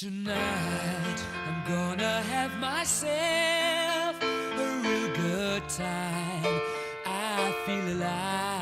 Tonight I'm gonna have myself a real good time. I feel alive.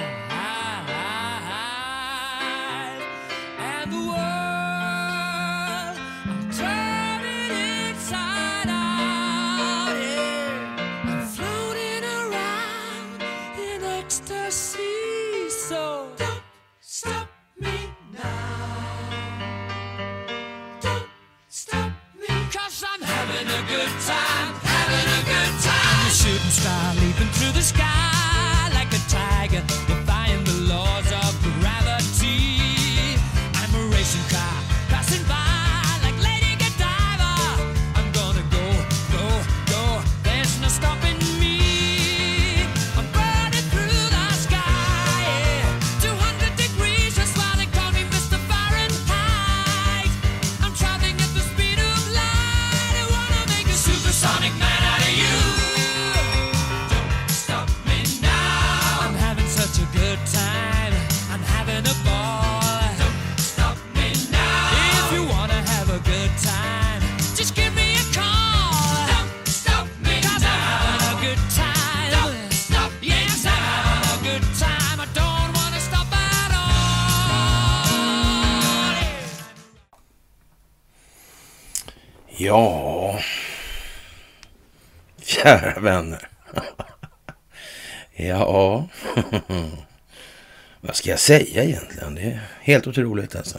Ja, kära vänner. ja, vad ska jag säga egentligen? Det är helt otroligt alltså.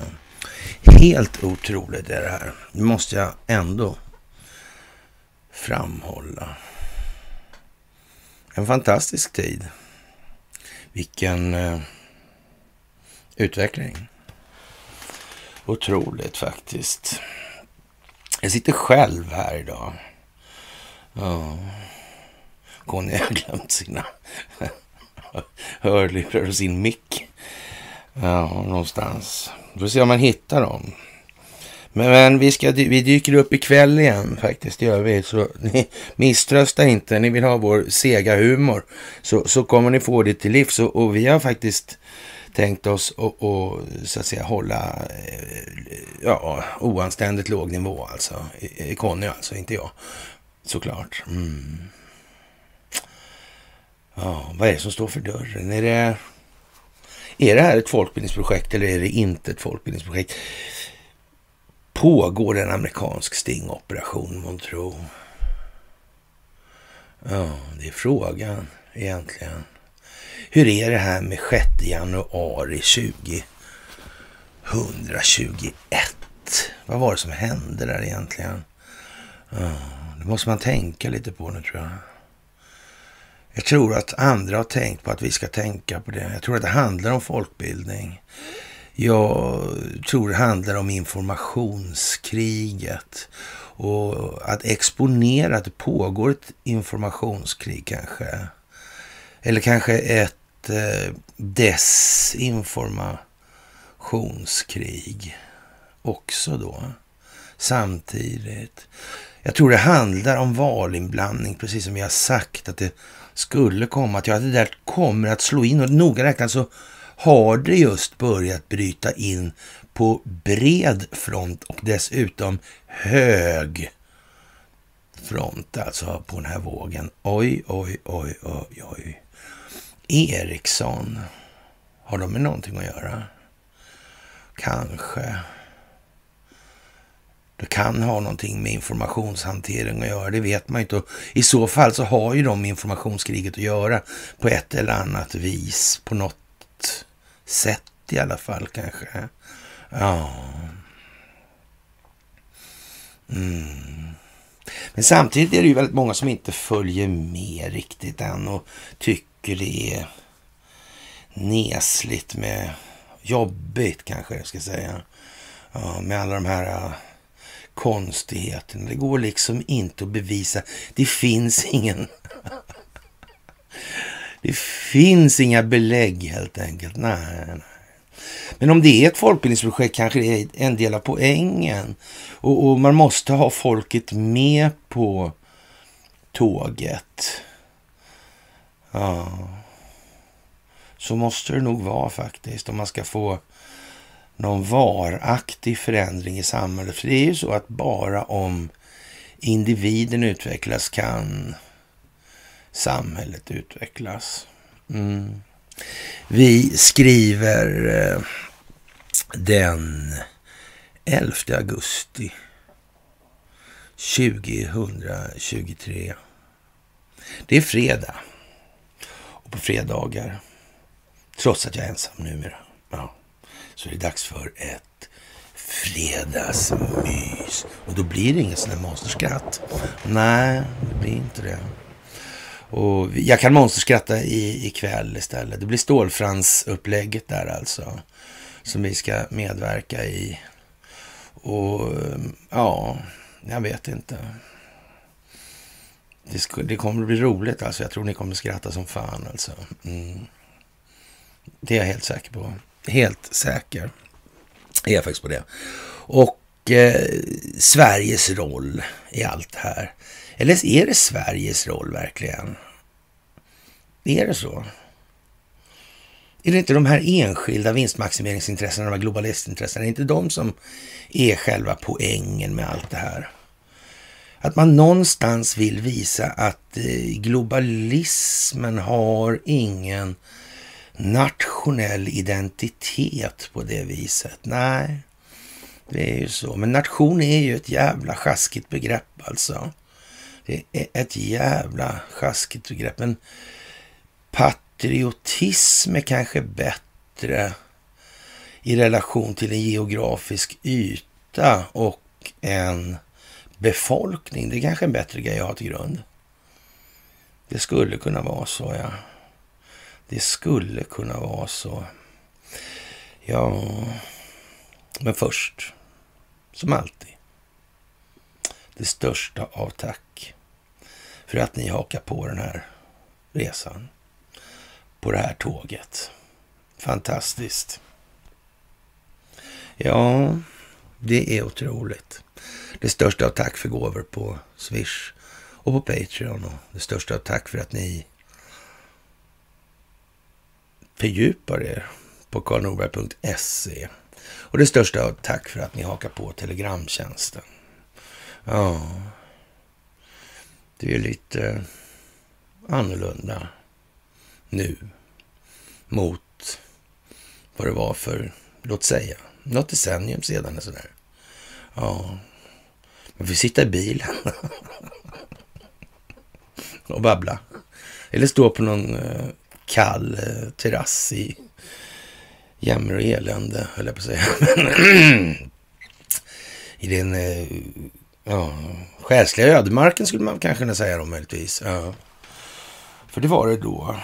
Helt otroligt är det här. Det måste jag ändå framhålla. En fantastisk tid. Vilken eh, utveckling. Otroligt faktiskt. Jag sitter själv här idag. Ja. Conny har glömt sina hörlurar och sin mick. Ja, någonstans. Vi får se om man hittar dem. Men, men vi, ska, vi dyker upp ikväll igen faktiskt, det gör vi. Så ni misströsta inte, ni vill ha vår sega humor. Så, så kommer ni få det till livs. Och, och vi har faktiskt tänkt oss att och, så att säga hålla eh, ja, oanständigt låg nivå alltså. Conny alltså, inte jag. Såklart. Mm. Ja, vad är det som står för dörren? Är det, är det här ett folkbildningsprojekt eller är det inte ett folkbildningsprojekt? Pågår en amerikansk stingoperation, månntro? Ja, det är frågan egentligen. Hur är det här med 6 januari 2021? Vad var det som hände där egentligen? Det måste man tänka lite på nu tror jag. Jag tror att andra har tänkt på att vi ska tänka på det. Jag tror att det handlar om folkbildning. Jag tror det handlar om informationskriget och att exponera att det pågår ett informationskrig kanske. Eller kanske ett Eh, desinformationskrig också då. Samtidigt. Jag tror det handlar om valinblandning, precis som vi har sagt att det skulle komma till. Att det där kommer att slå in och noga räknat så har det just börjat bryta in på bred front och dessutom hög front alltså på den här vågen. Oj, oj, oj, oj, oj. Ericsson, har de med någonting att göra? Kanske. Det kan ha någonting med informationshantering att göra, det vet man inte. Och I så fall så har ju de informationskriget att göra på ett eller annat vis, på något sätt i alla fall kanske. Ja. Mm. Men samtidigt är det ju väldigt många som inte följer med riktigt än och tycker det är nesligt med jobbigt kanske jag ska säga. Ja, med alla de här äh, uh, konstigheterna. Det går liksom inte att bevisa. Det finns ingen... det finns inga belägg helt enkelt. Nej, nej. Men om det är ett folkbildningsprojekt kanske det är en del av poängen. Och, och man måste ha folket med på tåget. Ja. Så måste det nog vara faktiskt om man ska få någon varaktig förändring i samhället. För det är ju så att bara om individen utvecklas kan samhället utvecklas. Mm. Vi skriver eh, den 11 augusti 2023. Det är fredag. Och på fredagar, trots att jag är ensam numera, ja, så är dags för ett fredagsmys. Och då blir det inget sånt där monsterskratt. Nej, det blir inte det. Och jag kan monsterskratta i, ikväll istället. Det blir Stålfrans-upplägget där alltså. Som vi ska medverka i. Och eh, ja, jag vet inte. Det, ska, det kommer att bli roligt alltså. Jag tror ni kommer att skratta som fan alltså. Mm. Det är jag helt säker på. Helt säker är jag faktiskt på det. Och eh, Sveriges roll i allt det här. Eller är det Sveriges roll verkligen? Är det så? Är det inte de här enskilda vinstmaximeringsintressena, de här globalistintressena, är det inte de som är själva poängen med allt det här? Att man någonstans vill visa att eh, globalismen har ingen nationell identitet på det viset. Nej, det är ju så. Men nation är ju ett jävla sjaskigt begrepp alltså. Det är ett jävla sjaskigt begrepp. Men patriotism är kanske bättre i relation till en geografisk yta och en befolkning. Det är kanske en bättre grej att ha till grund. Det skulle kunna vara så, ja. Det skulle kunna vara så. Ja, men först, som alltid, det största av tack för att ni hakar på den här resan, på det här tåget. Fantastiskt. Ja, det är otroligt. Det största av tack för gåvor på Swish och på Patreon och det största av tack för att ni fördjupar er på karlnorberg.se. Och det största av tack för att ni hakar på Telegramtjänsten. Ja, det är lite annorlunda nu mot vad det var för, låt säga, något decennium sedan. eller Sådär. Ja, man får sitta i bilen och babbla. Eller stå på någon eh, kall eh, terrass i jämmer och elände, höll jag på att säga. I den eh, ja, själsliga ödemarken skulle man kanske kunna säga då möjligtvis. Ja. För det var det då.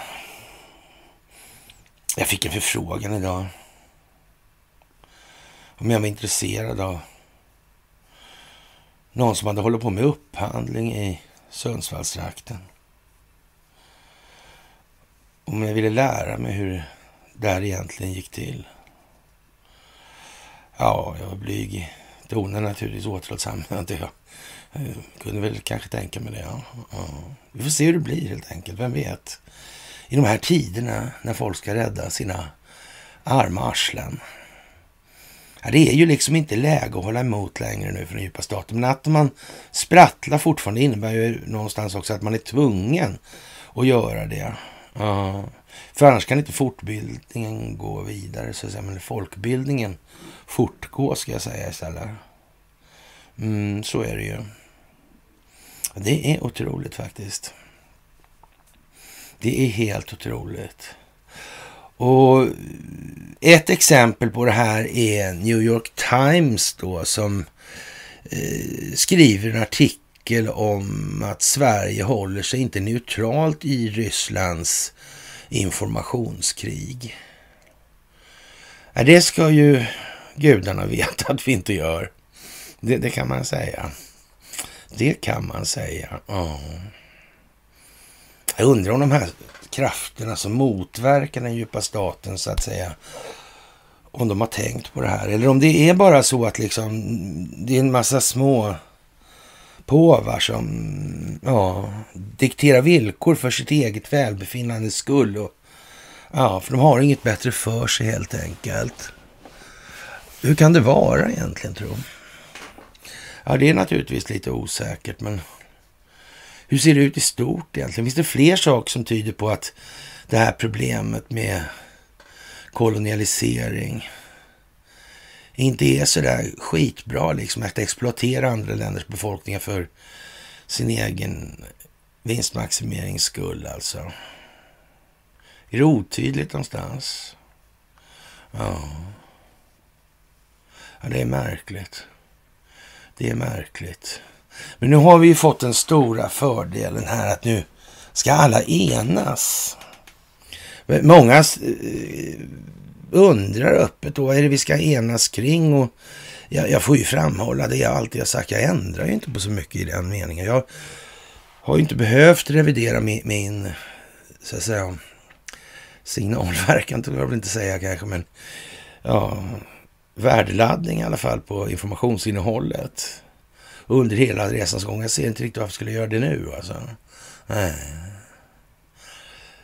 Jag fick en förfrågan idag. Om jag var intresserad av någon som hade hållit på med upphandling i Sundsvallstrakten. Om jag ville lära mig hur det här egentligen gick till. Ja, jag var blyg i tonen naturligtvis återhållsam. Jag eh, kunde väl kanske tänka mig det. Ja. ja. Vi får se hur det blir helt enkelt. Vem vet? I de här tiderna när folk ska rädda sina arma arslen. Ja, det är ju liksom inte läge att hålla emot längre nu för den djupa staten. Men att man sprattlar fortfarande innebär ju någonstans också att man är tvungen att göra det. Uh, För annars kan inte fortbildningen gå vidare, så att säga. Men folkbildningen fortgå, ska jag säga istället. Mm, så är det ju. Det är otroligt faktiskt. Det är helt otroligt. Och ett exempel på det här är New York Times då som eh, skriver en artikel om att Sverige håller sig inte neutralt i Rysslands informationskrig. Det ska ju gudarna veta att vi inte gör. Det, det kan man säga. Det kan man säga. Oh. Jag undrar om de här krafterna som motverkar den djupa staten så att säga. Om de har tänkt på det här. Eller om det är bara så att liksom det är en massa små påvar som ja, dikterar villkor för sitt eget välbefinnandes skull. Och, ja, för de har inget bättre för sig helt enkelt. hur kan det vara egentligen, tro? Ja, det är naturligtvis lite osäkert, men hur ser det ut i stort egentligen? Finns det fler saker som tyder på att det här problemet med kolonialisering inte är så där skitbra liksom att exploatera andra länders befolkningar för sin egen vinstmaximerings skull alltså. Är det otydligt någonstans? Ja. ja, det är märkligt. Det är märkligt. Men nu har vi ju fått den stora fördelen här att nu ska alla enas. Många eh, undrar öppet då, vad är det vi ska enas kring? Och jag, jag, får ju framhålla det jag alltid har sagt, jag ändrar ju inte på så mycket i den meningen. Jag har ju inte behövt revidera min, min så att säga, signalverkan, tror jag väl inte säga kanske, men ja, värdeladdning i alla fall på informationsinnehållet under hela resans gång. Jag ser inte riktigt varför jag skulle göra det nu alltså. Nej.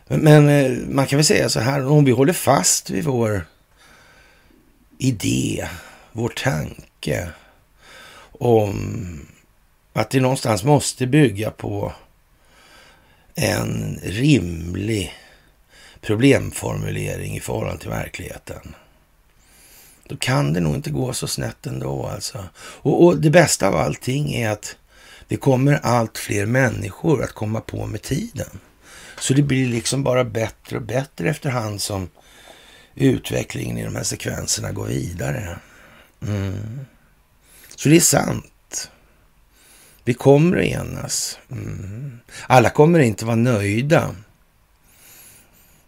Men eh, man kan väl säga så här, om vi håller fast vid vår idé, vår tanke om att det någonstans måste bygga på en rimlig problemformulering i förhållande till verkligheten. Då kan det nog inte gå så snett ändå alltså. Och, och det bästa av allting är att det kommer allt fler människor att komma på med tiden. Så det blir liksom bara bättre och bättre efterhand som utvecklingen i de här sekvenserna går vidare. Mm. Så det är sant. Vi kommer att enas. Mm. Alla kommer inte vara nöjda.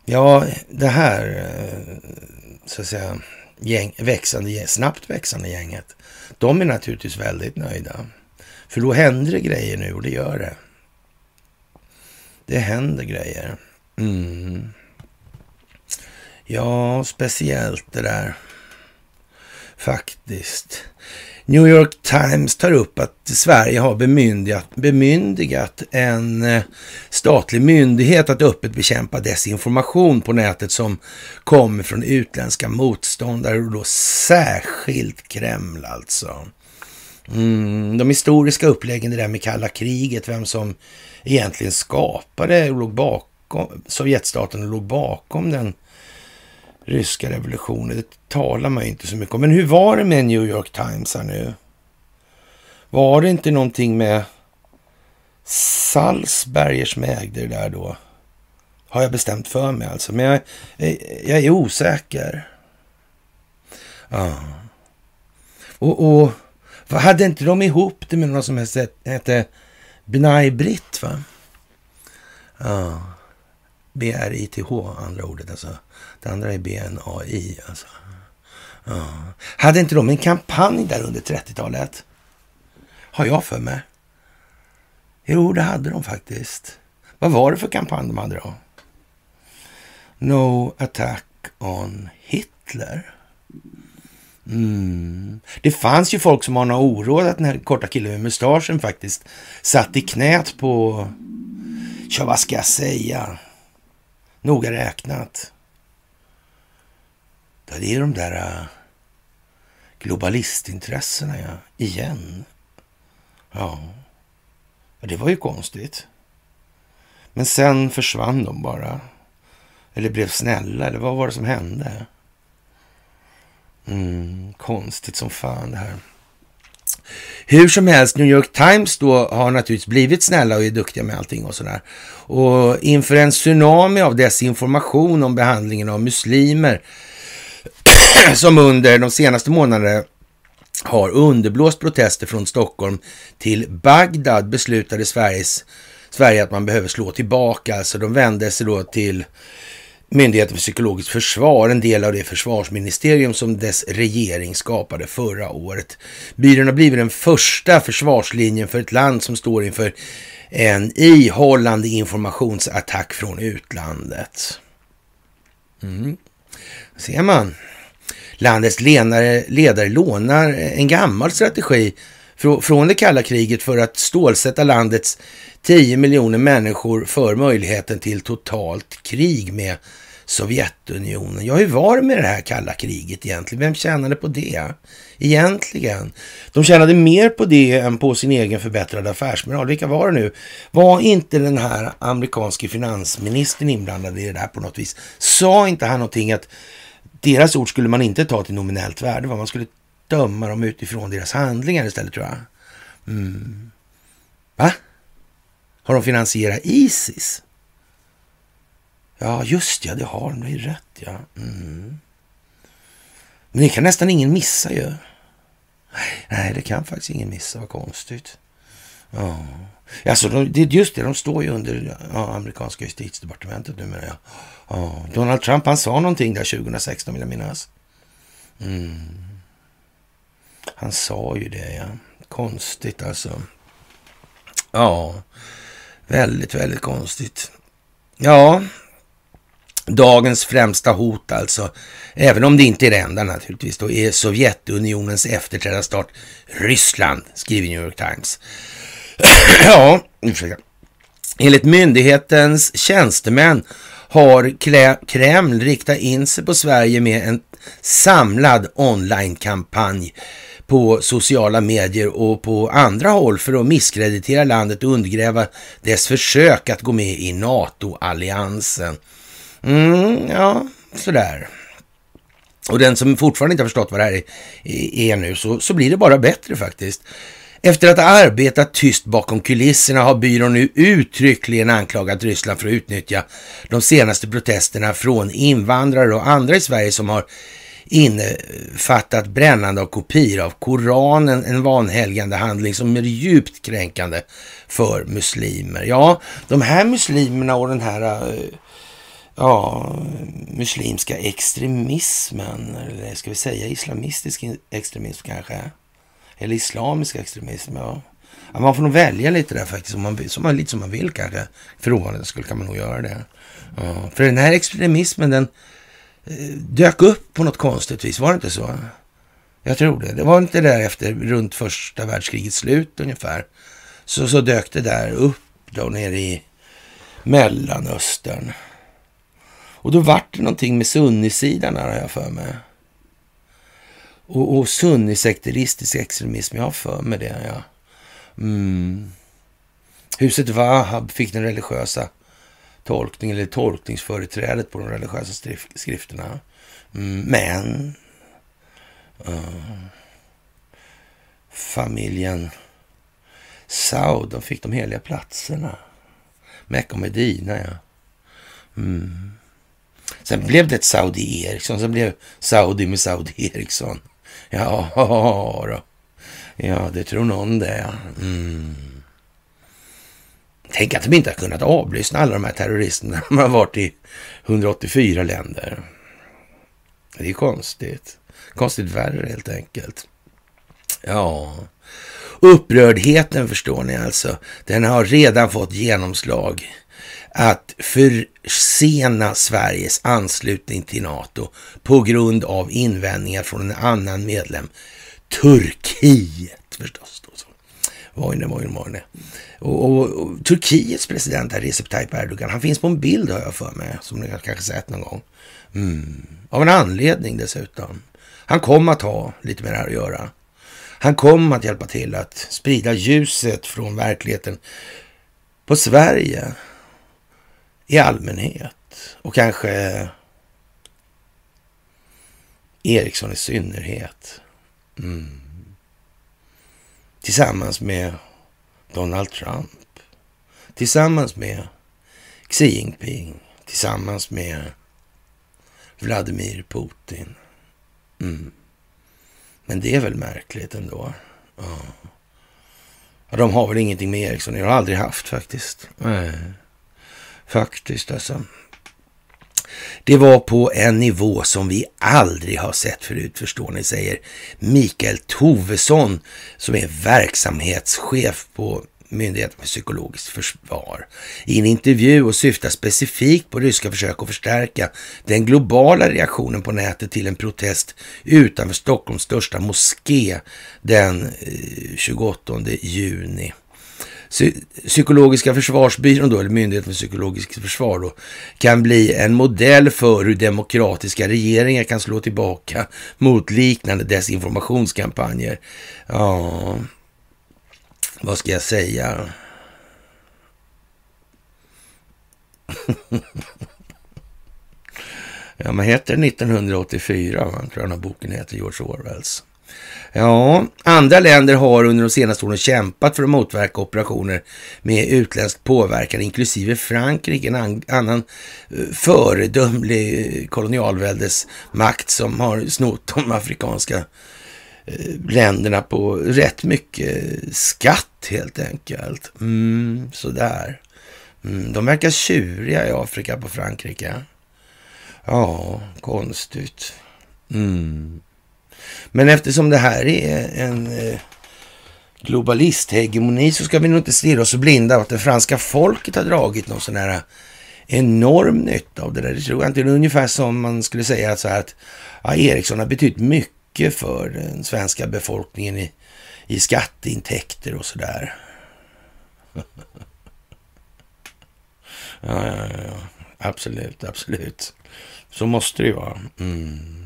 Ja, det här eh, så att säga gäng, växande, snabbt växande gänget, de är naturligtvis väldigt nöjda. För då händer det grejer nu och det gör det. Det händer grejer. Mm. Ja, speciellt det där. Faktiskt. New York Times tar upp att Sverige har bemyndigat, bemyndigat en eh, statlig myndighet att öppet bekämpa desinformation på nätet som kommer från utländska motståndare och då särskilt Kreml alltså. Mm, de historiska uppläggen, det där med kalla kriget, vem som egentligen skapade och låg bakom, Sovjetstaten och låg bakom den ryska revolutionen. Det talar man ju inte så mycket om. Men hur var det med New York Times här nu? Var det inte någonting med Salzberger som ägde det där då? Har jag bestämt för mig alltså. Men jag, jag är osäker. Ja. Och, och vad hade inte de ihop det med någon som hette Bnai Britt va? Ja. B-R-I-T-H, andra ordet alltså. Det andra är BNAI alltså. Ja. Hade inte de en kampanj där under 30-talet? Har jag för mig. Jo, det hade de faktiskt. Vad var det för kampanj de hade då? No attack on Hitler. Mm. Det fanns ju folk som några oro att den här korta killen med mustaschen faktiskt satt i knät på, ja vad ska jag säga, noga räknat. Det är de där äh, globalistintressena ja, igen. Ja, det var ju konstigt. Men sen försvann de bara. Eller blev snälla, eller vad var det som hände? Mm, konstigt som fan det här. Hur som helst, New York Times då har naturligtvis blivit snälla och är duktiga med allting och sådär. Och inför en tsunami av desinformation om behandlingen av muslimer som under de senaste månaderna har underblåst protester från Stockholm till Bagdad beslutade Sveriges, Sverige att man behöver slå tillbaka. Alltså de vände sig då till Myndigheten för psykologiskt försvar, en del av det försvarsministerium som dess regering skapade förra året. Byrån har blivit den första försvarslinjen för ett land som står inför en ihållande informationsattack från utlandet. Mm. Ser man. Landets ledare, ledare lånar en gammal strategi från det kalla kriget för att stålsätta landets 10 miljoner människor för möjligheten till totalt krig med Sovjetunionen. Ja, hur var det med det här kalla kriget egentligen? Vem tjänade på det egentligen? De tjänade mer på det än på sin egen förbättrade affärsmoral. Vilka var det nu? Var inte den här amerikanske finansministern inblandad i det där på något vis? Sa inte han någonting att deras ord skulle man inte ta till nominellt värde, man skulle döma dem utifrån deras handlingar istället tror jag. Mm. Va? Har de finansierat Isis? Ja, just ja, det har de. Det är rätt, ja. Mm. Men det kan nästan ingen missa ju. Nej, det kan faktiskt ingen missa. Vad konstigt. Ja. Alltså, det är just det, de står ju under ja, amerikanska justitiedepartementet numera. Ja. Ja. Donald Trump, han sa någonting där 2016 vill jag minnas. Mm. Han sa ju det, ja. Konstigt alltså. Ja, väldigt, väldigt konstigt. Ja, dagens främsta hot alltså, även om det inte är det enda naturligtvis, då är Sovjetunionens efterträdarstart Ryssland, skriver New York Times. ja, ursäkta. Enligt myndighetens tjänstemän har Kreml riktat in sig på Sverige med en samlad online-kampanj på sociala medier och på andra håll för att misskreditera landet och undergräva dess försök att gå med i NATO-alliansen. Mm, ja, sådär. Och den som fortfarande inte har förstått vad det här är, är nu, så, så blir det bara bättre faktiskt. Efter att ha arbetat tyst bakom kulisserna har byrån nu uttryckligen anklagat Ryssland för att utnyttja de senaste protesterna från invandrare och andra i Sverige som har innefattat brännande av kopior av Koranen, en vanhelgande handling som är djupt kränkande för muslimer. Ja, de här muslimerna och den här eh, ja, muslimska extremismen, eller ska vi säga islamistisk extremism kanske? Eller islamisk extremism, ja. ja man får nog välja lite där faktiskt, om man, som lite som man vill kanske. För ovanligt skulle kan man nog göra det. Ja, för den här extremismen, den eh, dök upp på något konstigt vis, var det inte så? Jag tror det. Det var inte där efter runt första världskrigets slut ungefär. Så, så dök det där upp då nere i Mellanöstern. Och då vart det någonting med sunnisidan har jag för mig. Och, och sunnisekteristisk extremism, jag har för mig det, ja. Mm. Huset Wahab fick den religiösa tolkningen, eller tolkningsföreträdet på de religiösa skrifterna. Mm. Men uh, familjen Saud, de fick de heliga platserna. Mecka och Medina, ja. Mm. Sen blev det ett Saudi Eriksson, sen blev Saudi med Saudi Eriksson. Ja, då. Ja, det tror någon det. Mm. Tänk att de inte har kunnat avlyssna alla de här terroristerna. De har varit i 184 länder. Det är konstigt. Konstigt värre helt enkelt. Ja, upprördheten förstår ni alltså. Den har redan fått genomslag att försena Sveriges anslutning till NATO på grund av invändningar från en annan medlem, Turkiet förstås. Då. Vojne, vojne, vojne. Och, och, och, Turkiets president här, Recep Tayyip Erdogan, han finns på en bild har jag för mig, som ni kanske sett någon gång. Mm. Av en anledning dessutom. Han kom att ha lite med det här att göra. Han kom att hjälpa till att sprida ljuset från verkligheten på Sverige i allmänhet och kanske Eriksson i synnerhet. Mm. Tillsammans med Donald Trump. Tillsammans med Xi Jinping. Tillsammans med Vladimir Putin. Mm. Men det är väl märkligt ändå. Ja. ja. de har väl ingenting med Eriksson Jag har aldrig haft faktiskt. Nej. Faktiskt alltså. Det var på en nivå som vi aldrig har sett förut, förstår ni, säger Mikael Tovesson som är verksamhetschef på Myndigheten för psykologiskt försvar i en intervju och syftar specifikt på ryska försök att förstärka den globala reaktionen på nätet till en protest utanför Stockholms största moské den eh, 28 juni psykologiska försvarsbyrån då, eller Myndigheten för psykologiskt försvar då, kan bli en modell för hur demokratiska regeringar kan slå tillbaka mot liknande desinformationskampanjer. Ja, vad ska jag säga? ja, men heter 1984, va? tror jag den här boken heter, George Orwells. Ja, andra länder har under de senaste åren kämpat för att motverka operationer med utländsk påverkan, inklusive Frankrike, en annan eh, föredömlig eh, kolonialväldesmakt som har snott de afrikanska eh, länderna på rätt mycket skatt helt enkelt. Mm, sådär. Mm, de verkar tjuriga i Afrika på Frankrike. Ja, konstigt. Mm. Men eftersom det här är en eh, globalisthegemoni så ska vi nog inte stirra oss blinda att det franska folket har dragit någon sån här eh, enorm nytta av det där. Det tror jag inte. Det är ungefär som man skulle säga att, så här att ja, Ericsson har betytt mycket för den svenska befolkningen i, i skatteintäkter och sådär. Ja, ja, ja, absolut, absolut. Så måste det ju vara. Mm.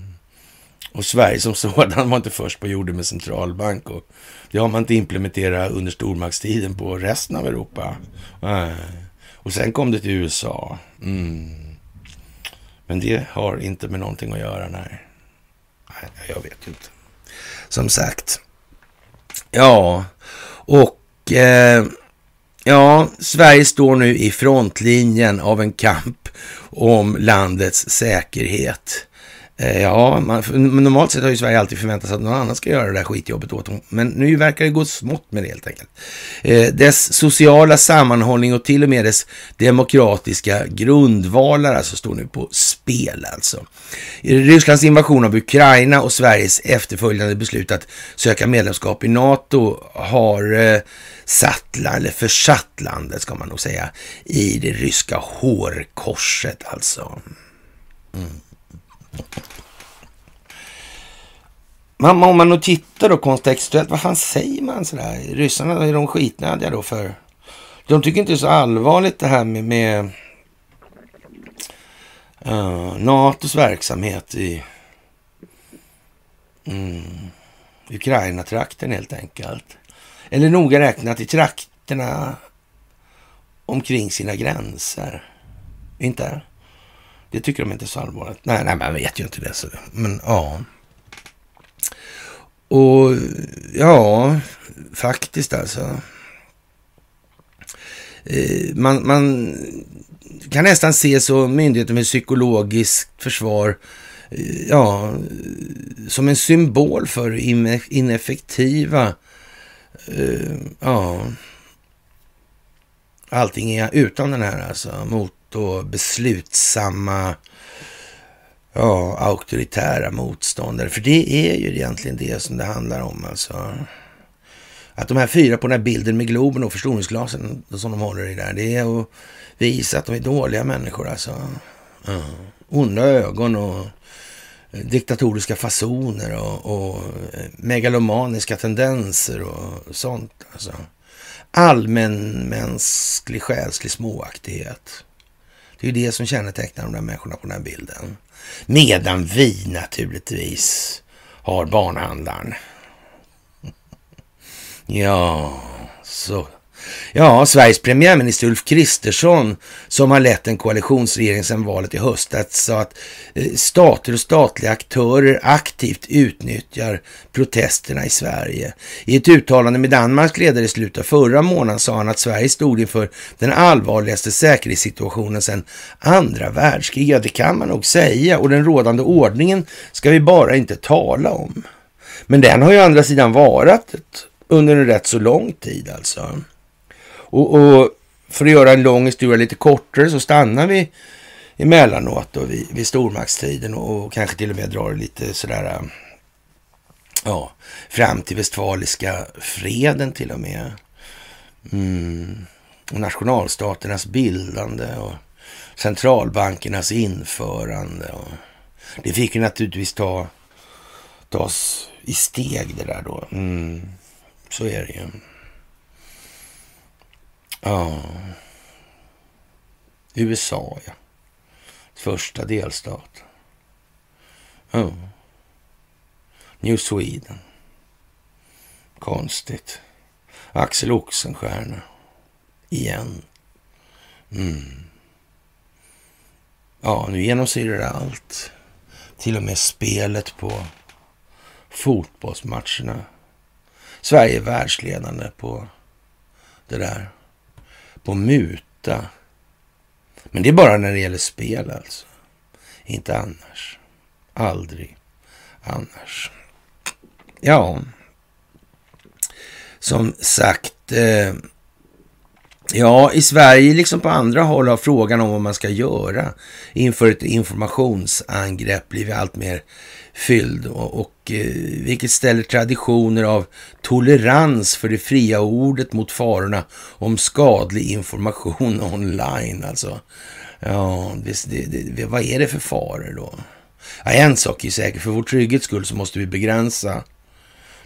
Och Sverige som sådan var inte först på jorden med centralbank. Och det har man inte implementerat under stormaktstiden på resten av Europa. Eh, och sen kom det till USA. Mm. Men det har inte med någonting att göra, nej. nej. Jag vet inte. Som sagt. Ja, och eh, ja, Sverige står nu i frontlinjen av en kamp om landets säkerhet. Eh, ja, man, normalt sett har ju Sverige alltid förväntat sig att någon annan ska göra det där skitjobbet åt dem. Men nu verkar det gå smått med det helt enkelt. Eh, dess sociala sammanhållning och till och med dess demokratiska grundvalar alltså står nu på spel alltså. Rysslands invasion av Ukraina och Sveriges efterföljande beslut att söka medlemskap i NATO har eh, satt, eller försatt landet ska man nog säga, i det ryska hårkorset alltså. Mm. Men om man nu tittar då kontextuellt, vad fan säger man sådär? Ryssarna, är de skitnödiga då för? De tycker inte det är så allvarligt det här med, med uh, NATOs verksamhet i mm, Ukraina-trakten helt enkelt. Eller noga räknat i trakterna omkring sina gränser. Inte? Det tycker de inte är så allvarligt. Nej, nej, man vet ju inte det. Så. Men ja. Och ja, faktiskt alltså. Eh, man, man kan nästan se så myndigheten med psykologiskt försvar eh, ja, som en symbol för ineffektiva eh, ja, allting är utan den här alltså mot och beslutsamma ja, auktoritära motståndare. För det är ju egentligen det som det handlar om. Alltså. Att de här fyra på den här bilden med Globen och förstoringsglasen som de håller i där, det är att visa att de är dåliga människor alltså. Ja. Onda ögon och eh, diktatoriska fasoner och, och eh, megalomaniska tendenser och sånt. Alltså. Allmänmänsklig själslig småaktighet. Det är ju det som kännetecknar de där människorna på den här bilden. Medan vi naturligtvis har barnhandlaren. Ja, så Ja, Sveriges premiärminister Ulf Kristersson, som har lett en koalitionsregering sedan valet i höstas, sa att eh, stater och statliga aktörer aktivt utnyttjar protesterna i Sverige. I ett uttalande med Danmarks ledare i slutet av förra månaden sa han att Sverige stod inför den allvarligaste säkerhetssituationen sedan andra världskriget. Ja, det kan man nog säga och den rådande ordningen ska vi bara inte tala om. Men den har ju å andra sidan varat under en rätt så lång tid alltså. Och, och, för att göra en lång historia lite kortare så stannar vi emellanåt då vid, vid stormaktstiden och, och kanske till och med drar lite sådär äh, ja, fram till Westfaliska freden till och med. Mm. Och nationalstaternas bildande och centralbankernas införande. Och det fick ju naturligtvis ta, tas i steg det där då. Mm. Så är det ju. Ja. USA, ja. Första delstat. Ja. New Sweden. Konstigt. Axel Oxenstierna. Igen. Mm. Ja, nu genomsyrar det allt. Till och med spelet på fotbollsmatcherna. Sverige är världsledande på det där. På muta. Men det är bara när det gäller spel alltså. Inte annars. Aldrig annars. Ja, som sagt. Eh, ja, i Sverige liksom på andra håll har frågan om vad man ska göra inför ett informationsangrepp blivit allt mer fylld och, och eh, vilket ställer traditioner av tolerans för det fria ordet mot farorna om skadlig information online. Alltså, ja, det, det, det, vad är det för faror då? Ja, en sak är säker, för vår trygghets skull så måste vi begränsa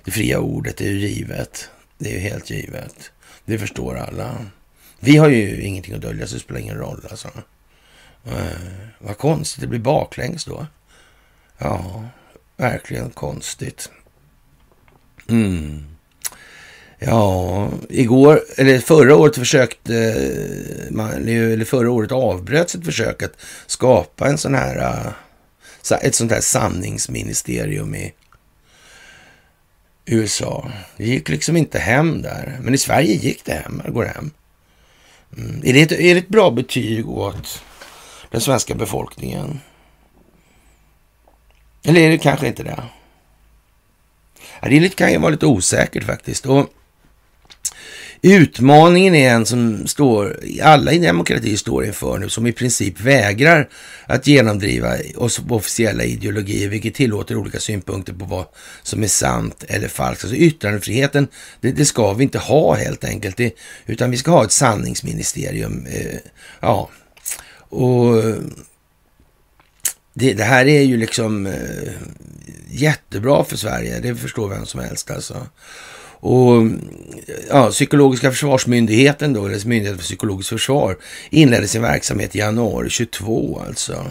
det fria ordet, det är ju givet. Det är ju helt givet. Det förstår alla. Vi har ju ingenting att dölja, så det spelar ingen roll alltså. Eh, vad konstigt, det blir baklänges då. Ja, verkligen konstigt. Mm. Ja, igår, eller förra året försökte man, eller förra året avbröts ett försök att skapa en sån här, eh, ett sånt här sanningsministerium i USA. Det gick liksom inte hem där. Men i Sverige gick det hem. Det går hem. Mm. Är, det ett, är det ett bra betyg åt den svenska befolkningen? Eller är det kanske inte det? Ja, det kan ju vara lite osäkert faktiskt. Och Utmaningen är en som står, alla i demokratin står inför nu, som i princip vägrar att genomdriva officiella ideologier, vilket tillåter olika synpunkter på vad som är sant eller falskt. Alltså yttrandefriheten, det, det ska vi inte ha helt enkelt, det, utan vi ska ha ett sanningsministerium. Eh, ja, och det, det, här är ju liksom eh, jättebra för Sverige, det förstår vem som helst alltså. Och ja, Psykologiska försvarsmyndigheten, då, eller Myndigheten för psykologiskt försvar, inledde sin verksamhet i januari 22 alltså.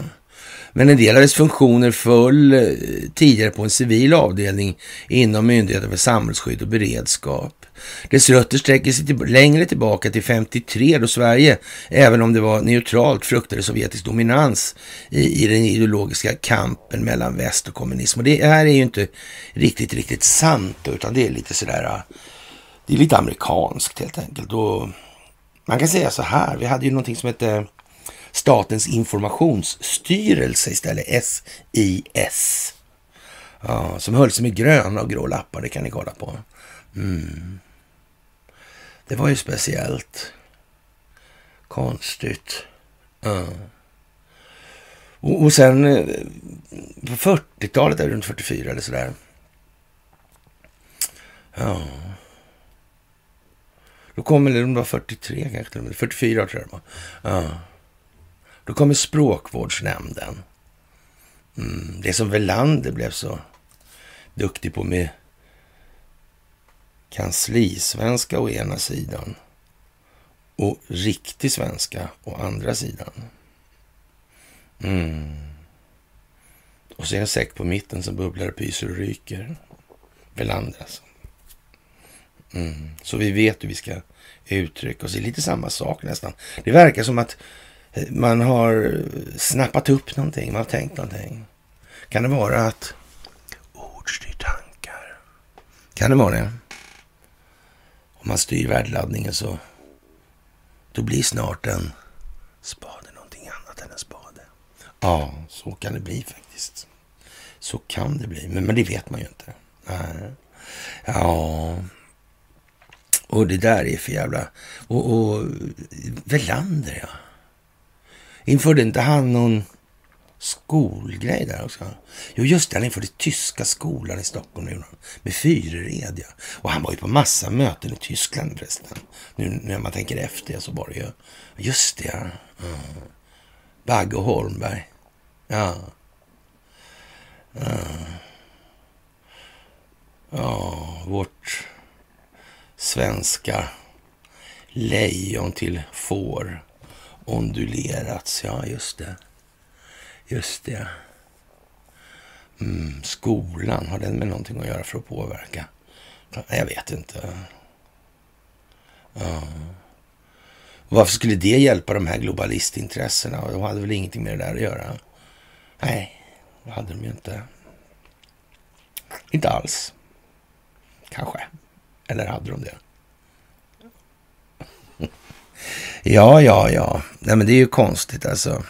Men en del av dess funktioner föll eh, tidigare på en civil avdelning inom Myndigheten för samhällsskydd och beredskap. Dess rötter sträcker sig till, längre tillbaka till 53 då Sverige, även om det var neutralt, fruktade sovjetisk dominans i, i den ideologiska kampen mellan väst och kommunism. Och det här är ju inte riktigt, riktigt sant utan det är lite sådär, det är lite amerikanskt helt enkelt. Och man kan säga så här, vi hade ju någonting som hette Statens informationsstyrelse istället, SIS. Ja, som höll sig med gröna och grå lappar, det kan ni kolla på. Mm. Det var ju speciellt. Konstigt. Ja. Och, och sen eh, på 40-talet, runt 44 eller sådär. Ja. Då kom, eller var 43 kanske, 44 tror jag det var. Ja. Då kommer språkvårdsnämnden. Mm, det som Velander blev så duktig på med kanslisvenska å ena sidan och riktig svenska å andra sidan. Mm. Och så är en säck på mitten som bubblar och pyser och ryker. Velander alltså. Mm. Så vi vet hur vi ska uttrycka oss. Det är lite samma sak nästan. Det verkar som att eh, man har snappat upp någonting, man har tänkt någonting. Kan det vara att ord styr tankar? Kan det vara det? Om man styr värdeladdningen så då blir snart en spade någonting annat än en spade. Ja, så kan det bli faktiskt. Så kan det bli, men, men det vet man ju inte. Nej. Ja, och det där är för jävla... Och, och Velander, ja. Införde inte han någon skolgrej där också? Jo, just det. Han införde tyska skolan i Stockholm nu, med Fyrered. Ja. Och han var ju på massa möten i Tyskland förresten. Nu när man tänker efter så var det ju... Just det, ja. Mm. Bagge och Holmberg. Ja. Ja, ja vårt svenska Lejon till får ondulerats. Ja, just det. Just det. Mm, skolan, har den med någonting att göra för att påverka? Jag vet inte. Ja. Varför skulle det hjälpa de här globalistintressena? De hade väl ingenting med det där att göra? Nej, det hade de ju inte. Inte alls. Kanske. Eller hade de det? Ja, ja, ja. Nej, men det är ju konstigt alltså.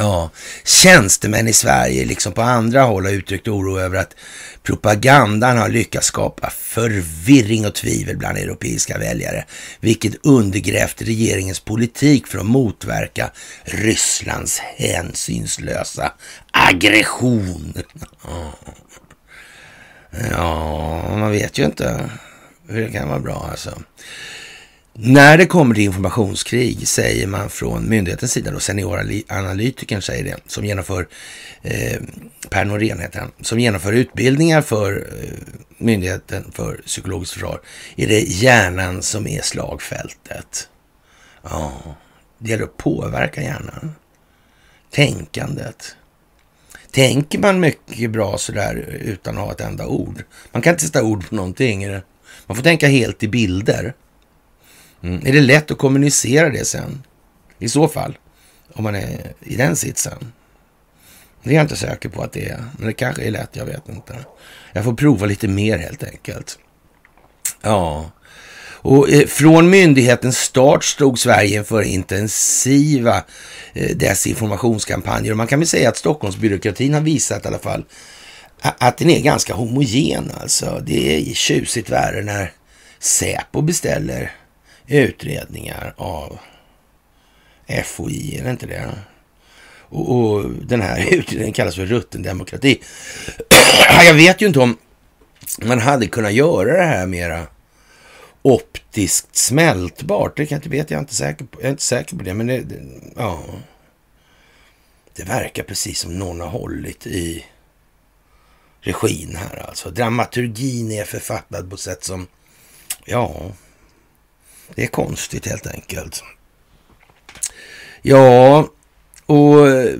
Ja, tjänstemän i Sverige, liksom på andra håll, har uttryckt oro över att propagandan har lyckats skapa förvirring och tvivel bland europeiska väljare, vilket undergrävt regeringens politik för att motverka Rysslands hänsynslösa aggression. Ja, man vet ju inte hur det kan vara bra alltså. När det kommer till informationskrig säger man från myndighetens sida, då senioranalytikern säger det, som genomför, eh, Per Norén heter han, som genomför utbildningar för eh, Myndigheten för psykologiskt försvar, är det hjärnan som är slagfältet. Ja, det gäller att påverka hjärnan. Tänkandet. Tänker man mycket bra sådär utan att ha ett enda ord? Man kan inte sätta ord på någonting. Man får tänka helt i bilder. Mm. Är det lätt att kommunicera det sen? I så fall, om man är i den sitsen. Det är jag inte säker på att det är, men det kanske är lätt, jag vet inte. Jag får prova lite mer helt enkelt. Ja, och eh, från myndighetens start stod Sverige inför intensiva eh, desinformationskampanjer. Och man kan väl säga att Stockholmsbyråkratin har visat i alla fall att den är ganska homogen alltså. Det är tjusigt värre när Säpo beställer utredningar av FOI, är det inte det? Och, och den här utredningen kallas för rutten demokrati. Jag vet ju inte om man hade kunnat göra det här mera optiskt smältbart. Det kan inte veta, jag inte säker på. Jag är inte säker på det, men det, det, ja. Det verkar precis som någon har hållit i regin här alltså. Dramaturgin är författad på sätt som, ja, det är konstigt helt enkelt. Ja, och eh,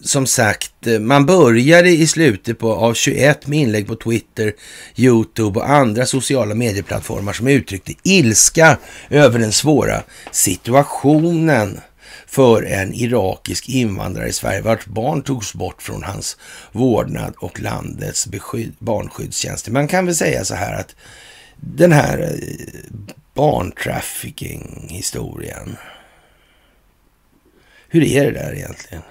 som sagt, eh, man började i slutet på, av 21 med inlägg på Twitter, YouTube och andra sociala medieplattformar som uttryckte ilska över den svåra situationen för en irakisk invandrare i Sverige vars barn togs bort från hans vårdnad och landets barnskyddstjänst. Man kan väl säga så här att den här eh, barntrafficking-historien. Hur är det där egentligen?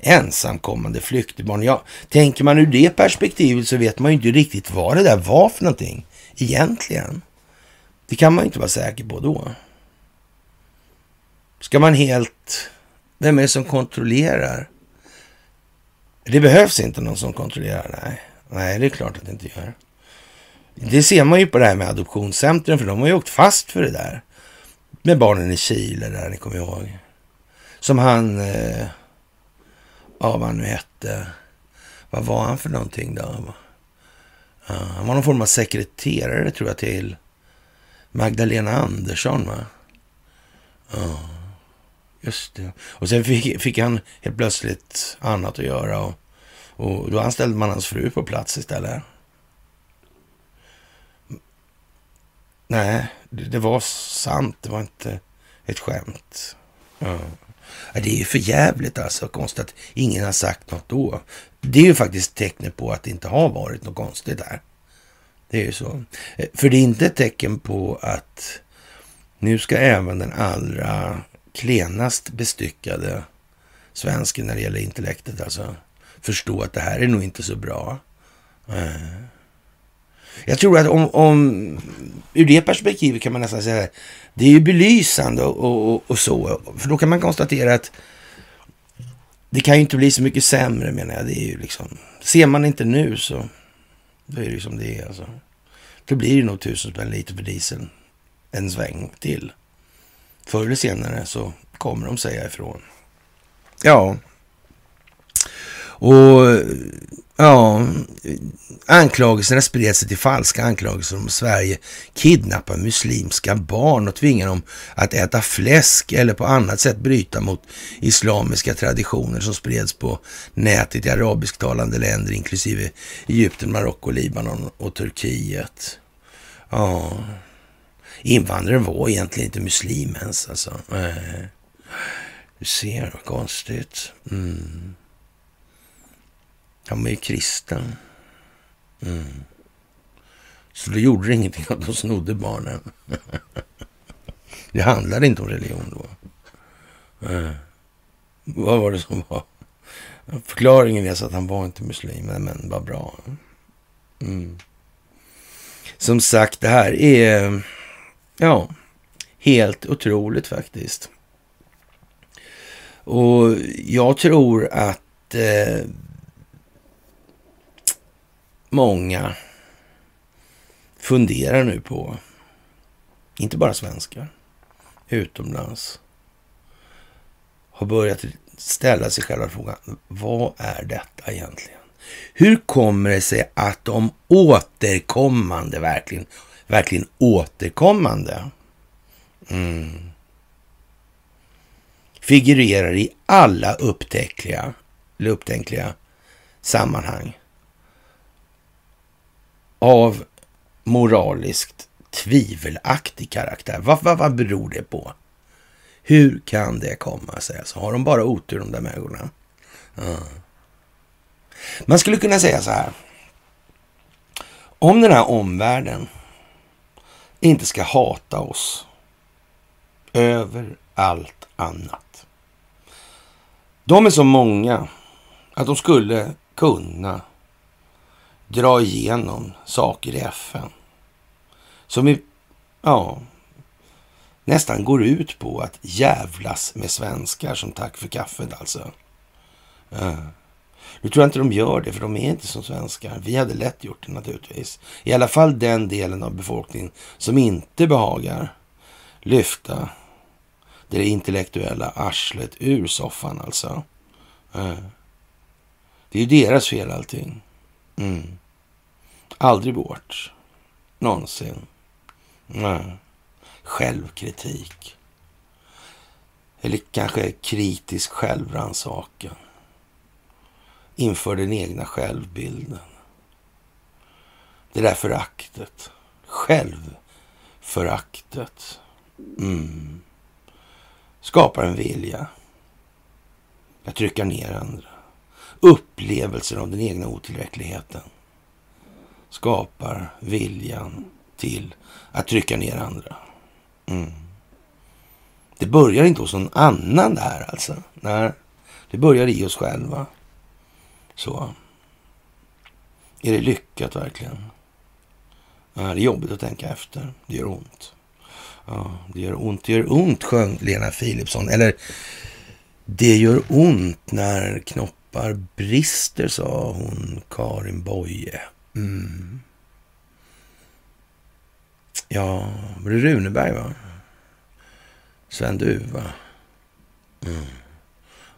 Ensamkommande flyktingbarn. Ja, tänker man ur det perspektivet så vet man ju inte riktigt vad det där var för någonting egentligen. Det kan man ju inte vara säker på då. Ska man helt... Vem är det som kontrollerar? Det behövs inte någon som kontrollerar, nej. Nej, det är klart att det inte gör. Det ser man ju på det här med adoptionscentrum, för de har ju åkt fast för det där. Med barnen i Chile där, ni kommer ihåg. Som han, eh, ja vad han nu hette. Vad var han för någonting då? Ja, han var någon form av sekreterare tror jag till Magdalena Andersson va? Ja, just det. Och sen fick, fick han helt plötsligt annat att göra och, och då anställde man hans fru på plats istället. Nej, det det var sant. Det var inte ett skämt. Ja. Det är ju för jävligt alltså, konstigt att ingen har sagt något då. Det är ju faktiskt tecknet på att det inte har varit något konstigt där. Det är ju så. Eh, för det är inte ett tecken på att nu ska även den allra klenast bestyckade svensken när det gäller intellektet alltså förstå att det här är nog inte så bra. Eh, jag tror att om, om ur det perspektivet kan man nästan säga det är ju belysande och, och, och, så. För då kan man konstatera att det kan ju inte bli så mycket sämre menar jag. Det är ju liksom, ser man inte nu så då är det ju som det är. Alltså. Då blir det nog tusen spänn lite för dieseln en sväng till. Förr eller senare så kommer de säga ifrån. Ja. Och Ja, anklagelserna spred sig till falska anklagelser om Sverige kidnappar muslimska barn och tvingar dem att äta fläsk eller på annat sätt bryta mot islamiska traditioner som spreds på nätet i arabisktalande länder inklusive Egypten, Marocko, Libanon och Turkiet. Ja, invandraren var egentligen inte muslim ens alltså. Du ser, vad konstigt. Mm. Han var ju kristen. Mm. Så då gjorde det ingenting att de snodde barnen. det handlade inte om religion då. Mm. Vad var det som var? Förklaringen är så att han var inte muslim, men vad bra. Mm. Som sagt, det här är ja, helt otroligt faktiskt. Och jag tror att eh, många funderar nu på, inte bara svenskar, utomlands, har börjat ställa sig själva frågan, vad är detta egentligen? Hur kommer det sig att de återkommande, verkligen, verkligen återkommande, mm, figurerar i alla upptäckliga, eller upptänkliga sammanhang av moraliskt tvivelaktig karaktär. Vad, vad, vad beror det på? Hur kan det komma sig? Alltså, har de bara otur de där människorna? Mm. Man skulle kunna säga så här. Om den här omvärlden inte ska hata oss över allt annat. De är så många att de skulle kunna dra igenom saker i FN. Som i, ja, nästan går ut på att jävlas med svenskar som tack för kaffet alltså. Ja. Nu tror jag inte de gör det, för de är inte som svenskar. Vi hade lätt gjort det naturligtvis. I alla fall den delen av befolkningen som inte behagar lyfta det intellektuella arslet ur soffan alltså. Eh. Det är ju deras fel allting. Mm. Aldrig vårt. Någonsin. Nej. Självkritik. Eller kanske kritisk självrannsakan. Inför den egna självbilden. Det där föraktet. Självföraktet. Mm. Skapar en vilja. Att trycka ner andra. Upplevelsen av den egna otillräckligheten skapar viljan till att trycka ner andra. Mm. Det börjar inte hos någon annan det här alltså. Nej, det börjar i oss själva. Så. Är det lyckat verkligen? Ja, det är jobbigt att tänka efter. Det gör ont. Ja, det gör ont, det gör ont, sjöng Lena Philipsson. Eller, det gör ont när knoppar brister, sa hon, Karin Boye. Mm. Ja, var det Runeberg va? Sven Duva. Mm.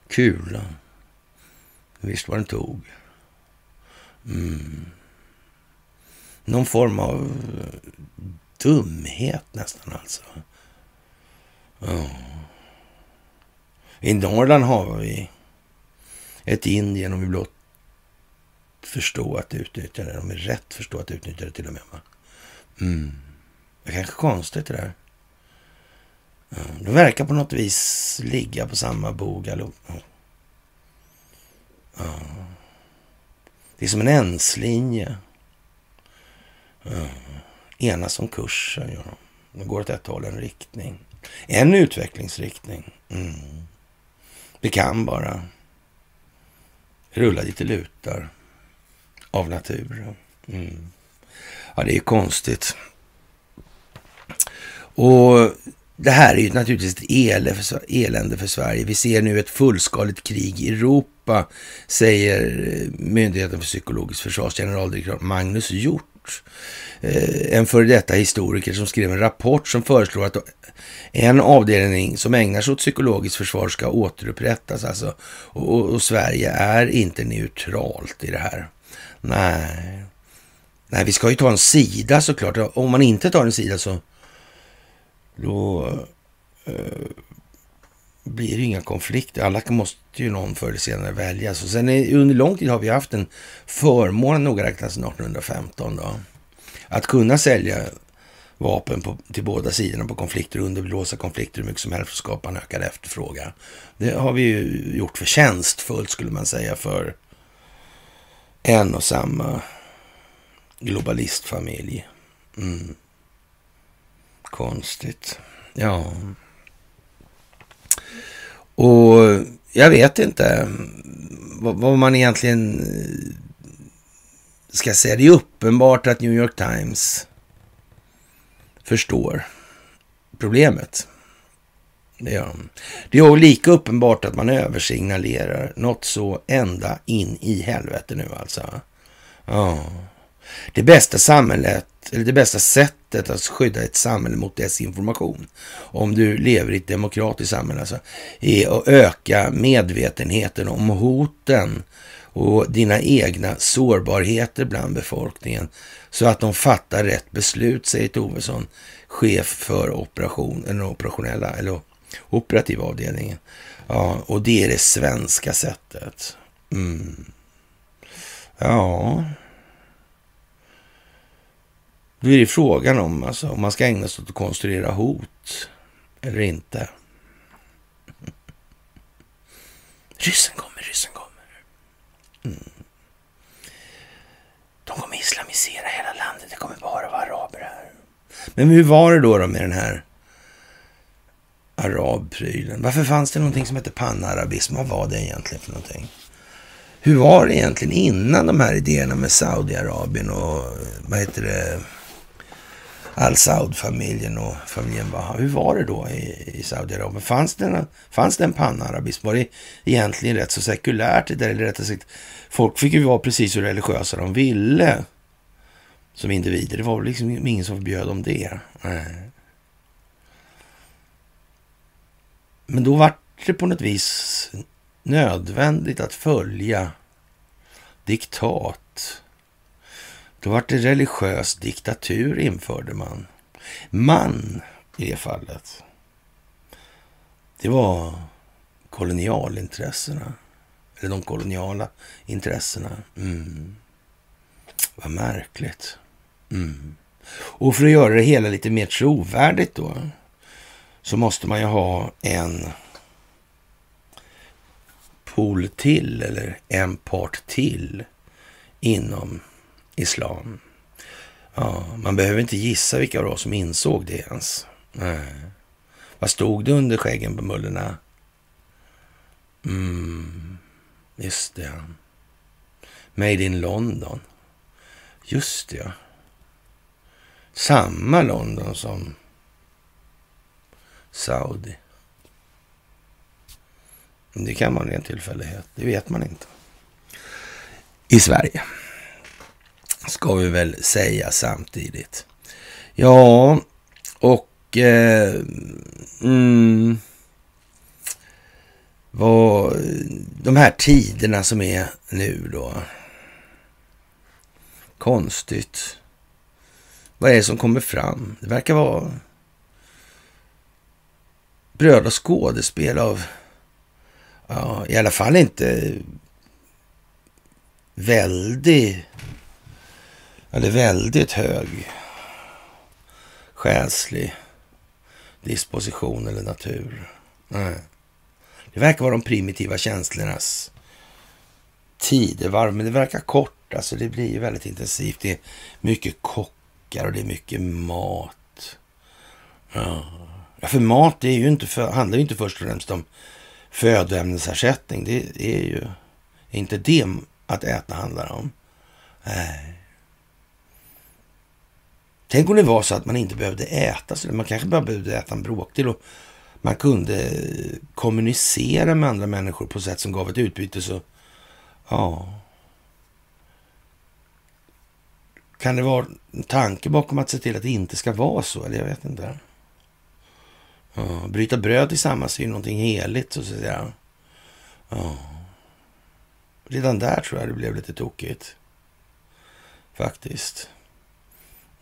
Kulan. Visst vad den tog. Mm. Någon form av eh, dumhet nästan alltså. Ja. I Norrland har vi ett Indien om vi blott förstå att utnyttja det. De är rätt förstå att utnyttja det till och med. Va? Mm. Det är kanske konstigt det där. Mm. De verkar på något vis ligga på samma bog allihop. Mm. Det är som en enslinje. Ja. Mm. Enas om kursen. Ja. De går åt ett håll, en riktning. En utvecklingsriktning. Mm. Det kan bara rulla lite lutar av natur. Mm. Ja, det är konstigt. Och det här är ju naturligtvis ett elände för Sverige. Vi ser nu ett fullskaligt krig i Europa, säger eh, Myndigheten för psykologiskt försvars generaldirektör Magnus Hjort. Eh, en före detta historiker som skrev en rapport som föreslår att en avdelning som ägnar sig åt psykologiskt försvar ska återupprättas. Alltså, och, och Sverige är inte neutralt i det här. Nej. Nej, vi ska ju ta en sida såklart. Om man inte tar en sida så då eh, blir det inga konflikter. Alla måste ju någon förr eller senare väljas. Och sen är, under lång tid har vi haft en förmån, noga räknat sedan 1815, då, att kunna sälja vapen på, till båda sidorna på konflikter och underblåsa konflikter hur mycket som helst och skapa en ökad efterfrågan. Det har vi ju gjort förtjänstfullt skulle man säga för en och samma globalistfamilj. Mm. Konstigt. Ja. Och jag vet inte mm, vad, vad, man egentligen eh, ska säga. Det är uppenbart att New York Times förstår problemet. Det gör de. Det är lika uppenbart att man översignalerar något så ända in i helvete nu alltså. Ja. Det bästa samhället, eller det bästa sättet att skydda ett samhälle mot desinformation, om du lever i ett demokratiskt samhälle, alltså, är att öka medvetenheten om hoten och dina egna sårbarheter bland befolkningen så att de fattar rätt beslut, säger Tovesson, chef för operation, eller operationella eller operativa avdelningen. Ja, och det är det svenska sättet. Mm. Ja, då är det frågan om alltså, om man ska ägna sig åt att konstruera hot eller inte. Ryssen kommer, ryssen kommer. Mm. De kommer islamisera hela landet. Det kommer bara vara araber här. Men hur var det då, då med den här arabprylen? Varför fanns det någonting som hette panarabism? Vad var det egentligen för någonting? Hur var det egentligen innan de här idéerna med Saudiarabien och vad heter det? Al-Saud-familjen och familjen Baha. Hur var det då i, i Saudiarabien? Fanns det, en, fanns det en panarabism? Var det egentligen rätt så sekulärt? Eller rättare sagt, folk fick ju vara precis hur religiösa de ville som individer. Det var väl liksom ingen som förbjöd dem det. Nej. Men då var det på något vis nödvändigt att följa diktat då var det religiös diktatur införde man. Man i det fallet. Det var kolonialintressena. Eller de koloniala intressena. Mm. Vad märkligt. Mm. Och för att göra det hela lite mer trovärdigt då så måste man ju ha en pol till eller en part till inom islam. Ja, man behöver inte gissa vilka det var som insåg det ens. Nej. Vad stod det under skäggen på mullorna? Mm, just det. Made in London. Just det, ja. Samma London som Saudi. Det kan vara en tillfällighet. Det vet man inte. I Sverige ska vi väl säga samtidigt. Ja, och eh, mm, vad, de här tiderna som är nu då. Konstigt. Vad är det som kommer fram? Det verkar vara bröd och skådespel av, ja, i alla fall inte väldigt eller väldigt hög själslig disposition eller natur. Nej. Det verkar vara de primitiva känslornas tidevarv, men det verkar kort. Alltså det blir väldigt intensivt. Det är mycket kockar och det är mycket mat. Ja, ja för mat är ju inte för, handlar ju inte först och främst om födoämnesersättning. Det är ju inte det att äta handlar om. Nej. Tänk om det var så att man inte behövde äta, så man kanske bara behövde äta en bråkdel och man kunde kommunicera med andra människor på sätt som gav ett utbyte. Så, ja. Kan det vara en tanke bakom att se till att det inte ska vara så? Eller jag vet inte. Ja, bryta bröd tillsammans är ju någonting heligt, så att säga. Ja. Redan där tror jag det blev lite tokigt. Faktiskt.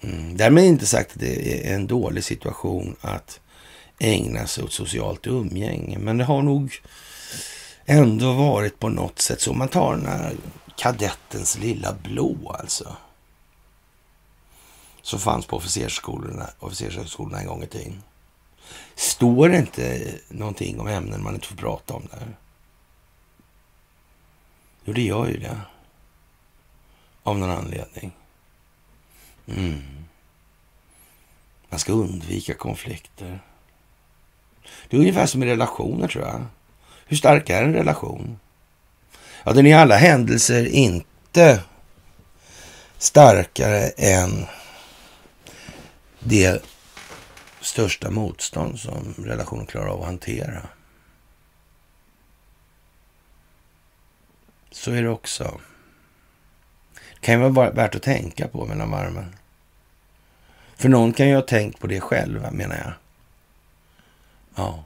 Mm. Därmed inte sagt att det är en dålig situation att ägna sig åt socialt umgänge. Men det har nog ändå varit på något sätt så. Man tar den här kadettens lilla blå alltså. Som fanns på officersskolorna, officershögskolorna en gång i tiden. Står det inte någonting om ämnen man inte får prata om där? Jo, det gör ju det. Av någon anledning. Mm. Man ska undvika konflikter. Det är ungefär som i relationer tror jag. Hur stark är en relation? Ja, den är i alla händelser inte starkare än det största motstånd som relationen klarar av att hantera. Så är det också. Det kan ju vara värt att tänka på mellan varven. För någon kan ju ha tänkt på det själv, menar jag. Ja.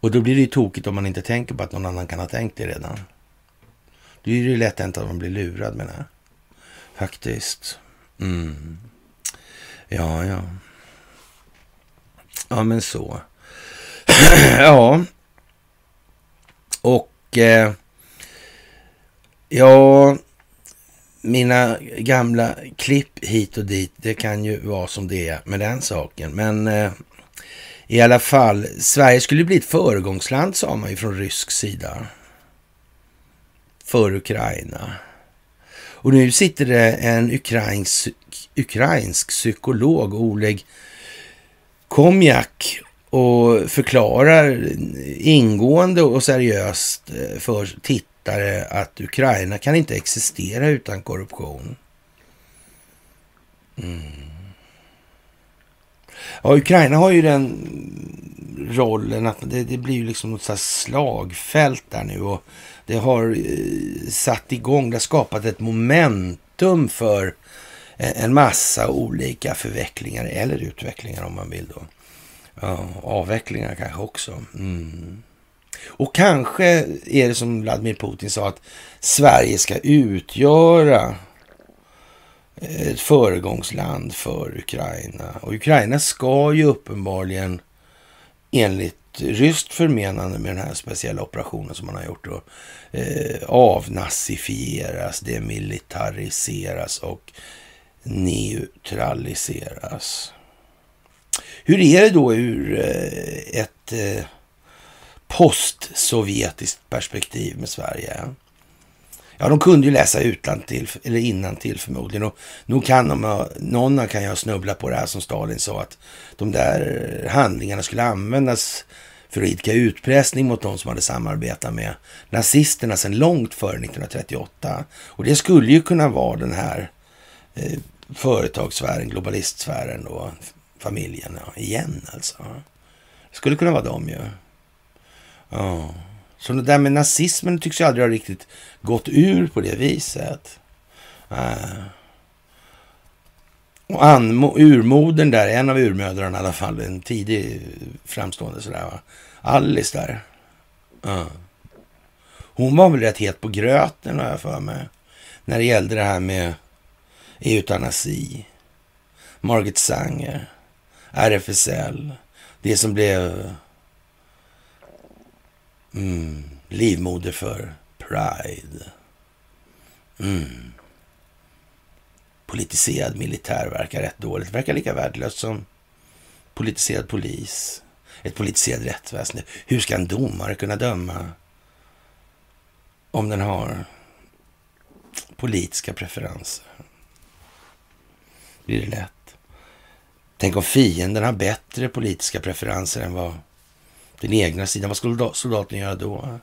Och då blir det ju tokigt om man inte tänker på att någon annan kan ha tänkt det redan. Då är det ju lätt hänt att man blir lurad, menar jag. Faktiskt. Mm. Ja, ja. Ja, men så. ja. Och eh, ja, mina gamla klipp hit och dit, det kan ju vara som det är med den saken. Men eh, i alla fall, Sverige skulle bli ett föregångsland sa man ju från rysk sida. För Ukraina. Och nu sitter det en ukrainsk, ukrainsk psykolog, Oleg Komjak, och förklarar ingående och seriöst eh, för tittare att Ukraina kan inte existera utan korruption. Mm. Ja, Ukraina har ju den rollen att det, det blir ju liksom något slags slagfält där nu och det har eh, satt igång, det har skapat ett momentum för Eh, en massa olika förvecklingar eller utvecklingar om man vill då. Ja, avvecklingar kanske också. Mm. Och kanske är det som Vladimir Putin sa att Sverige ska utgöra eh, ett föregångsland för Ukraina. Och Ukraina ska ju uppenbarligen enligt ryskt förmenande med den här speciella operationen som man har gjort då, eh, avnazifieras, demilitariseras och neutraliseras. Hur är det då ur eh, ett eh, postsovjetiskt perspektiv med Sverige? Ja, de kunde ju läsa till eller innan till förmodligen. Och nog kan de, någon kan ju ha snubblat på det här som Stalin sa, att de där handlingarna skulle användas för att idka utpressning mot de som hade samarbetat med nazisterna sedan långt före 1938. Och det skulle ju kunna vara den här eh, företagssfären, globalistsfären då, familjen, ja, igen alltså. Det skulle kunna vara dem ju. Ja. Så det där med nazismen tycks ju aldrig ha riktigt gått ur på det viset. Äh. Och urmodern där, en av urmödrarna i alla fall, en tidig framstående sådär va. Alice där. Uh. Hon var väl rätt het på gröten har jag för mig. När det gällde det här med eutanasi. Margit Sanger. RFSL. Det som blev mm, livmoder för Pride. Mm. Politiserad militär verkar rätt dåligt. Verkar lika värdelöst som politiserad polis. Ett politiserat rättsväsende. Hur ska en domare kunna döma om den har politiska preferenser? Blir det lätt? Tänk om fienden har bättre politiska preferenser än vad den egna sidan. Vad skulle soldaten göra då?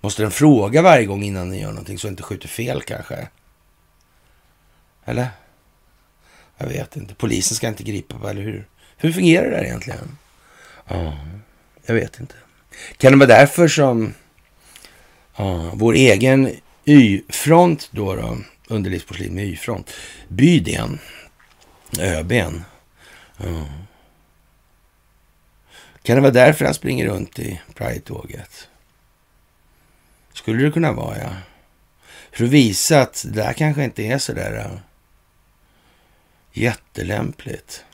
Måste den fråga varje gång innan den gör någonting så den inte skjuter fel kanske? Eller? Jag vet inte. Polisen ska inte gripa, eller hur? Hur fungerar det där egentligen? Ja, jag vet inte. Kan det vara därför som ja, vår egen Y-front då, då underlivsporslin med Y-front, Bydén, ÖBn. Ja. Kan det vara därför han springer runt i Pride-tåget? Skulle det kunna vara, ja. För att visa att det där kanske inte är så där uh, jättelämpligt.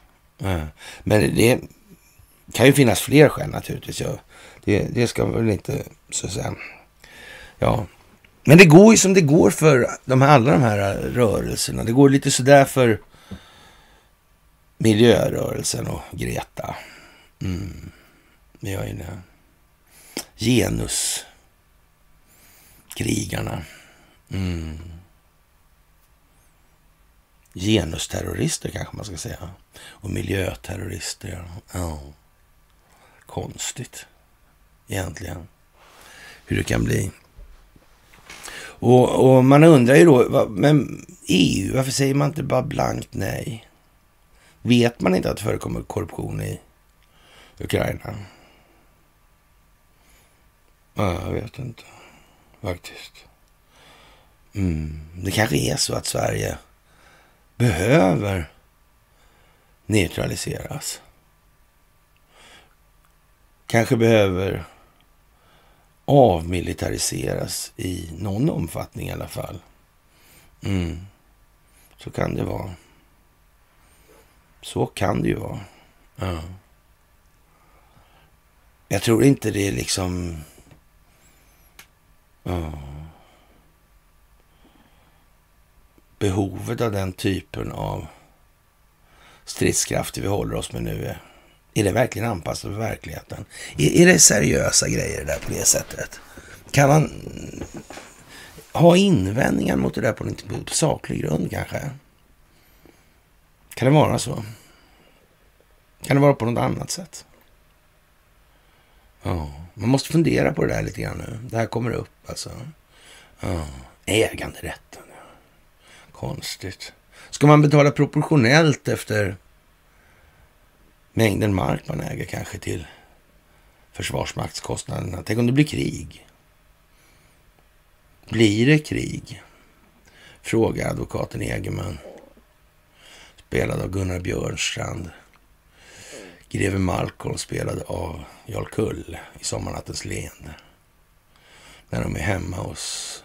Uh, men det kan ju finnas fler skäl naturligtvis. Ja. Det, det ska väl inte så att säga. Ja, men det går ju som det går för de här, alla de här rörelserna. Det går lite sådär för miljörörelsen och Greta. Mm. Det gör ju det. Genuskrigarna. Mm. Genusterrorister kanske man ska säga. Och miljöterrorister. Ja. Oh. Konstigt egentligen. Hur det kan bli. Och, och, man undrar ju då, men EU, varför säger man inte bara blankt nej? Vet man inte att det förekommer korruption i Ukraina? Ja, jag vet inte faktiskt. Mm. Det kanske är så att Sverige behöver neutraliseras. Kanske behöver avmilitariseras i någon omfattning i alla fall. Mm. Så kan det vara. Så kan det ju vara. Ja. Jag tror inte det är liksom... Ja. Behovet av den typen av stridskrafter vi håller oss med nu är är det verkligen anpassat för verkligheten? Är, är det seriösa grejer det där på det sättet? Kan man ha invändningar mot det där på en saklig grund kanske? Kan det vara så? Kan det vara på något annat sätt? Ja, man måste fundera på det där lite grann nu. Det här kommer upp alltså. Ja, äganderätten. Konstigt. Ska man betala proportionellt efter mängden mark man äger kanske till försvarsmaktskostnaderna. Tänk om det blir krig? Blir det krig? Frågar advokaten Egerman. Spelad av Gunnar Björnstrand. Greve Malcolm spelad av Jarl Kull i Sommarnattens leende. När de är hemma hos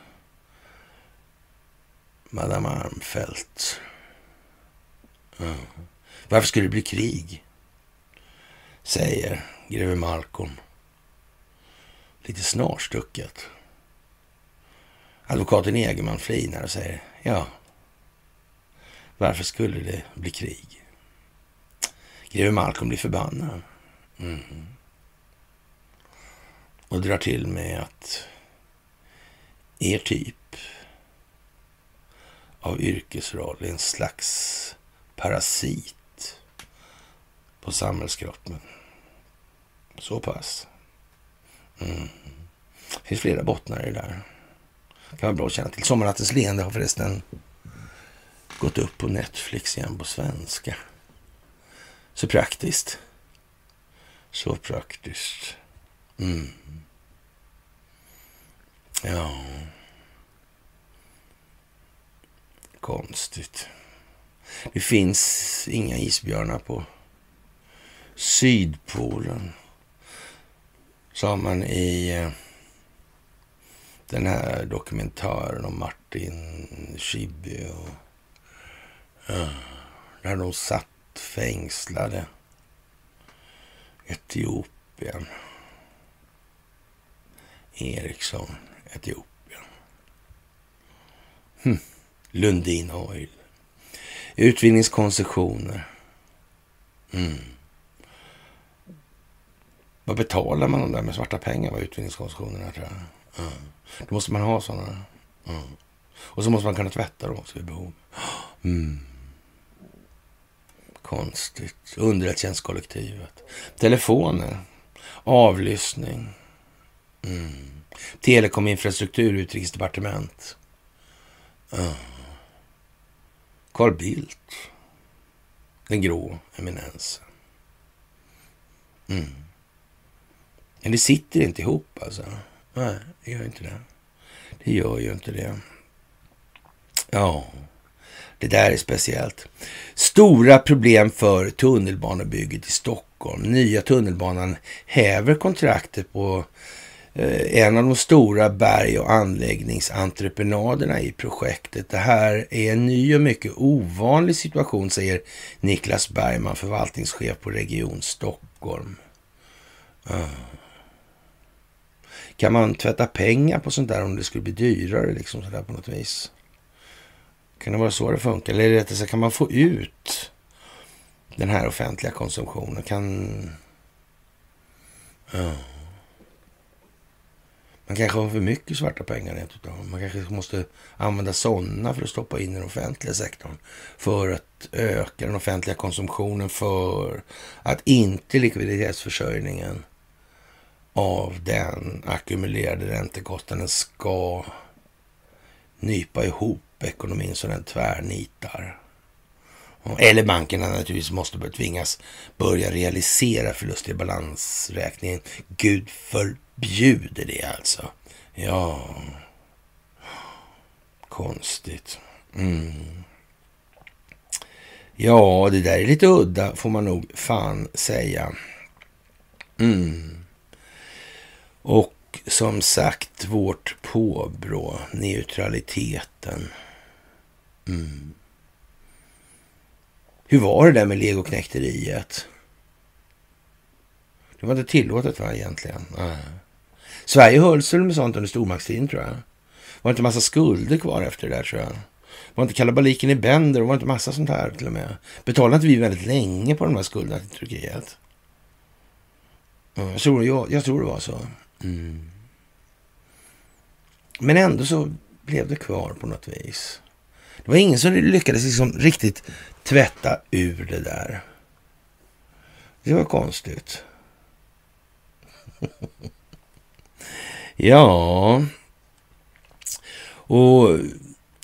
Madame Armfelt. Mm. Varför skulle det bli krig? Säger greve Malcolm. Lite snarstucket. Advokaten Egerman flinar och säger ja, varför skulle det bli krig? Greve Malcolm blir förbannad. Mm. Och drar till med att er typ av yrkesroll är en slags parasit på samhällskroppen. Så pass. Mm. Det finns flera bottnar i det där. Det kan vara bra att känna till. Sommarnattens leende har förresten gått upp på Netflix igen på svenska. Så praktiskt. Så praktiskt. Mm. Ja. Konstigt. Det finns inga isbjörnar på Sydpolen. Sa man i eh, den här dokumentären om Martin Schibbye. Och, eh, där de satt fängslade Etiopien. Eriksson, Etiopien. Hm. Lundin Oil. Utvinningskoncessioner. Mm. Vad betalar man de där med svarta pengar? Vad utvinningskoncessionerna tror jag. Mm. Då måste man ha sådana. Mm. Och så måste man kunna tvätta dem också vid behov. Mm. Konstigt. Underrättelsetjänstkollektivet. Telefoner. Avlyssning. Mm. Telekominfrastruktur, utrikesdepartement. Mm. Carl Bildt. Den grå eminensen. Mm. Men det sitter inte ihop alltså. Nej, det gör inte det. Det gör ju inte det. Ja, det där är speciellt. Stora problem för tunnelbanebygget i Stockholm. Nya tunnelbanan häver kontraktet på eh, en av de stora berg och anläggningsentreprenaderna i projektet. Det här är en ny och mycket ovanlig situation, säger Niklas Bergman, förvaltningschef på Region Stockholm. Uh. Kan man tvätta pengar på sånt där om det skulle bli dyrare liksom sådär på något vis? Kan det vara så det funkar? Eller rättare sagt, kan man få ut den här offentliga konsumtionen? Kan... Ja. Man kanske har för mycket svarta pengar rent utav. Man kanske måste använda sådana för att stoppa in i den offentliga sektorn. För att öka den offentliga konsumtionen. För att inte likviditetsförsörjningen av den ackumulerade räntekostnaden ska nypa ihop ekonomin så den tvärnitar. Eller bankerna naturligtvis måste börja tvingas börja realisera förluster i balansräkningen. Gud förbjuder det alltså. Ja, konstigt. Mm. Ja, det där är lite udda får man nog fan säga. Mm. Och som sagt, vårt påbrå, neutraliteten. Mm. Hur var det där med legoknekteriet? Det var inte tillåtet va egentligen? Nej. Sverige hölls väl med sånt under stormaktstiden tror jag. Var inte massa skulder kvar efter det där tror jag. Var inte kalabaliken i Bender och var inte massa sånt här till och med. Betalade inte vi väldigt länge på de här skulderna till Turkiet? jag, tror, jag, jag tror det var så. Mm. Men ändå så blev det kvar på något vis. Det var ingen som lyckades liksom riktigt tvätta ur det där. Det var konstigt. ja. Och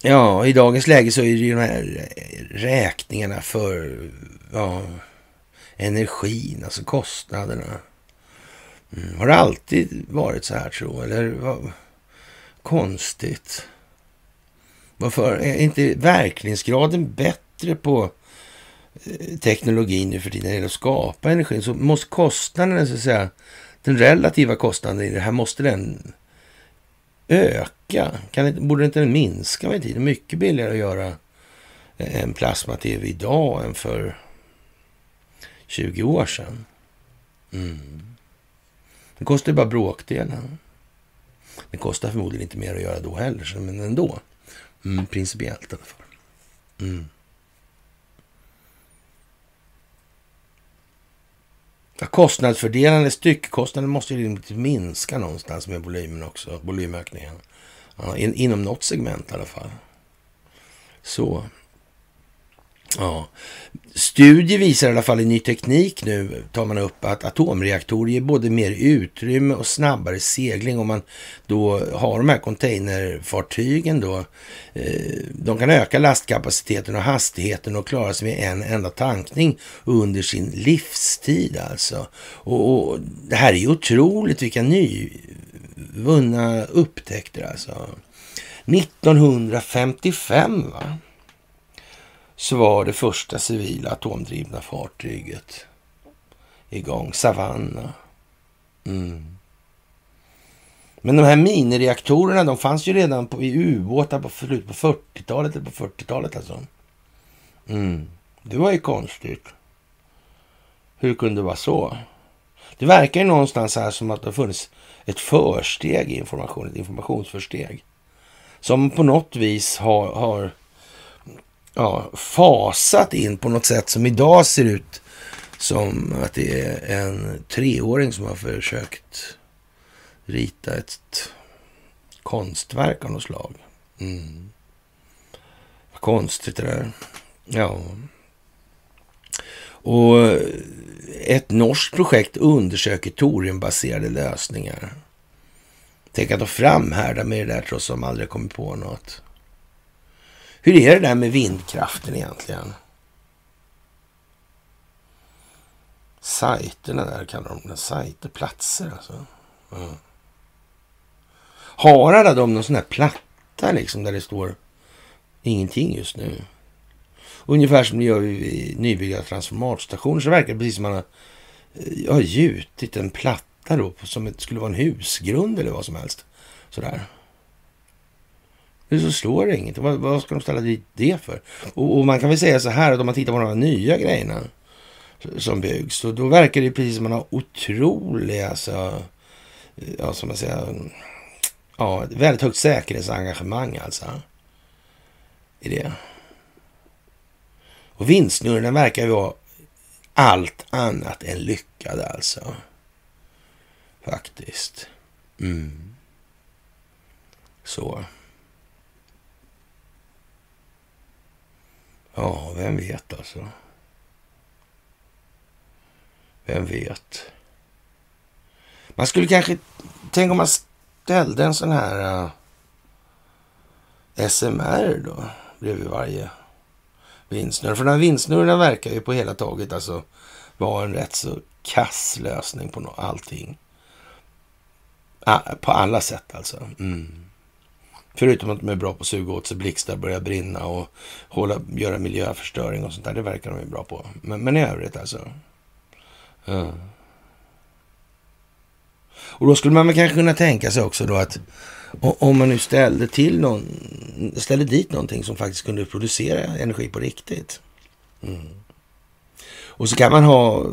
ja, i dagens läge så är det ju de här räkningarna för ja, energin, alltså kostnaderna. Mm. Har det alltid varit så här tro? Eller vad? Konstigt. Varför är inte verkningsgraden bättre på eh, teknologin nu för tiden när det gäller att skapa energin? Så måste kostnaden, så att säga, den relativa kostnaden i det här, måste den öka? Kan borde inte den minska med tiden? Mycket billigare att göra eh, en plasma-tv idag än för 20 år sedan. Mm. Det kostar bara bråkdelen. Det kostar förmodligen inte mer att göra då heller, men ändå. Mm, principiellt i alla fall. Mm. Ja, kostnadsfördelande styckkostnaden måste ju minska någonstans med volymen också, volymökningen. Ja, in, inom något segment i alla fall. Så. Ja. Studier visar i alla fall i ny teknik nu, tar man upp, att atomreaktorer ger både mer utrymme och snabbare segling om man då har de här containerfartygen då. Eh, de kan öka lastkapaciteten och hastigheten och klara sig med en enda tankning under sin livstid alltså. Och, och det här är ju otroligt vilka nyvunna upptäckter alltså. 1955 va? Så var det första civila atomdrivna fartyget igång. Savanna. Mm. Men de här minireaktorerna, de fanns ju redan på, i ubåtar på slutet på 40-talet eller på 40-talet alltså. Mm. Det var ju konstigt. Hur kunde det vara så? Det verkar ju någonstans här som att det har funnits ett försteg i information, ett informationsförsteg. Som på något vis har, har ja, fasat in på något sätt som idag ser ut som att det är en treåring som har försökt rita ett konstverk av något slag. Mm. Vad konstigt det där. Ja. Och ett norskt projekt undersöker toriumbaserade lösningar. Tänk att de framhärdar med det där trots att de aldrig kommit på något. Hur är det där med vindkraften egentligen? Sajterna där kallar de det. Sajter, platser alltså. Mm. Har alla de någon sån här platta liksom där det står ingenting just nu? Ungefär som det gör vid nybyggda transformatorstationer så verkar det precis som man har, eh, har gjutit en platta då, som skulle vara en husgrund eller vad som helst. Sådär så slår det inget. Vad, vad, ska de ställa dit det för? Och, och, man kan väl säga så här att om man tittar på de här nya grejerna som byggs, då, då verkar det precis som man har otroliga, alltså, eh, ja, som man säger, ja, väldigt högt säkerhetsengagemang alltså. I det. Och vinstnurren verkar ju vara allt annat än lyckad alltså. Faktiskt. Mm. Så. Ja, vem vet alltså. Vem vet. Man skulle kanske, tänk om man ställde en sån här äh, uh, SMR då bredvid varje vindsnurra. För den här vindsnurran verkar ju på hela taget alltså vara en rätt så kass lösning på allting. På alla sätt alltså. Mm. Förutom att de är bra på att suga åt sig blixtar, börja brinna och hålla, göra miljöförstöring och sånt där. Det verkar de ju bra på. Men, men i övrigt alltså. Ja. Och då skulle man kanske kunna tänka sig också då att om man nu ställde, till någon, ställde dit någonting som faktiskt kunde producera energi på riktigt. Mm. Och så kan man ha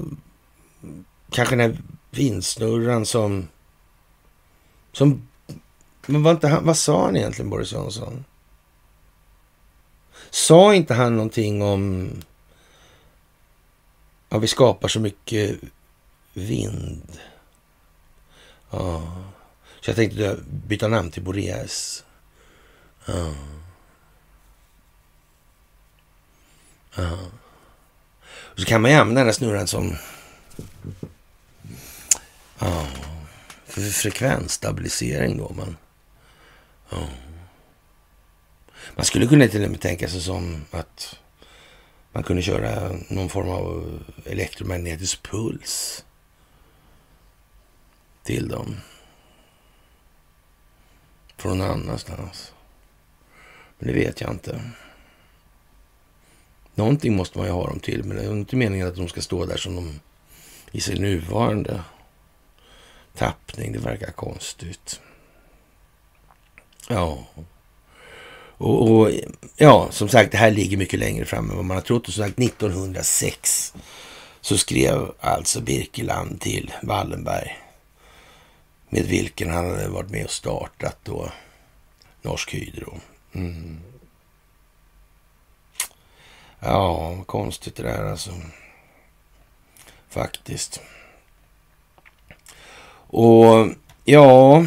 kanske den här vindsnurran som... som men vad, inte han, vad sa han egentligen, Boris Johnson? Sa inte han någonting om att vi skapar så mycket vind? Ja. Så jag tänkte byta namn till Boreas. Ja. Ja. Och så kan man ju använda den här snurran som ja, för frekvensstabilisering då. Men, man skulle kunna till och med tänka sig som att man kunde köra någon form av elektromagnetisk puls till dem. Från någon annanstans. Men det vet jag inte. Någonting måste man ju ha dem till, men det är inte meningen att de ska stå där som de i sin nuvarande tappning. Det verkar konstigt. Ja. Och, och, ja, som sagt, det här ligger mycket längre fram än vad man har trott. Och som sagt, 1906 så skrev alltså Birkeland till Wallenberg med vilken han hade varit med och startat då Norsk Hydro. Mm. Ja, konstigt det där alltså. Faktiskt. Och ja,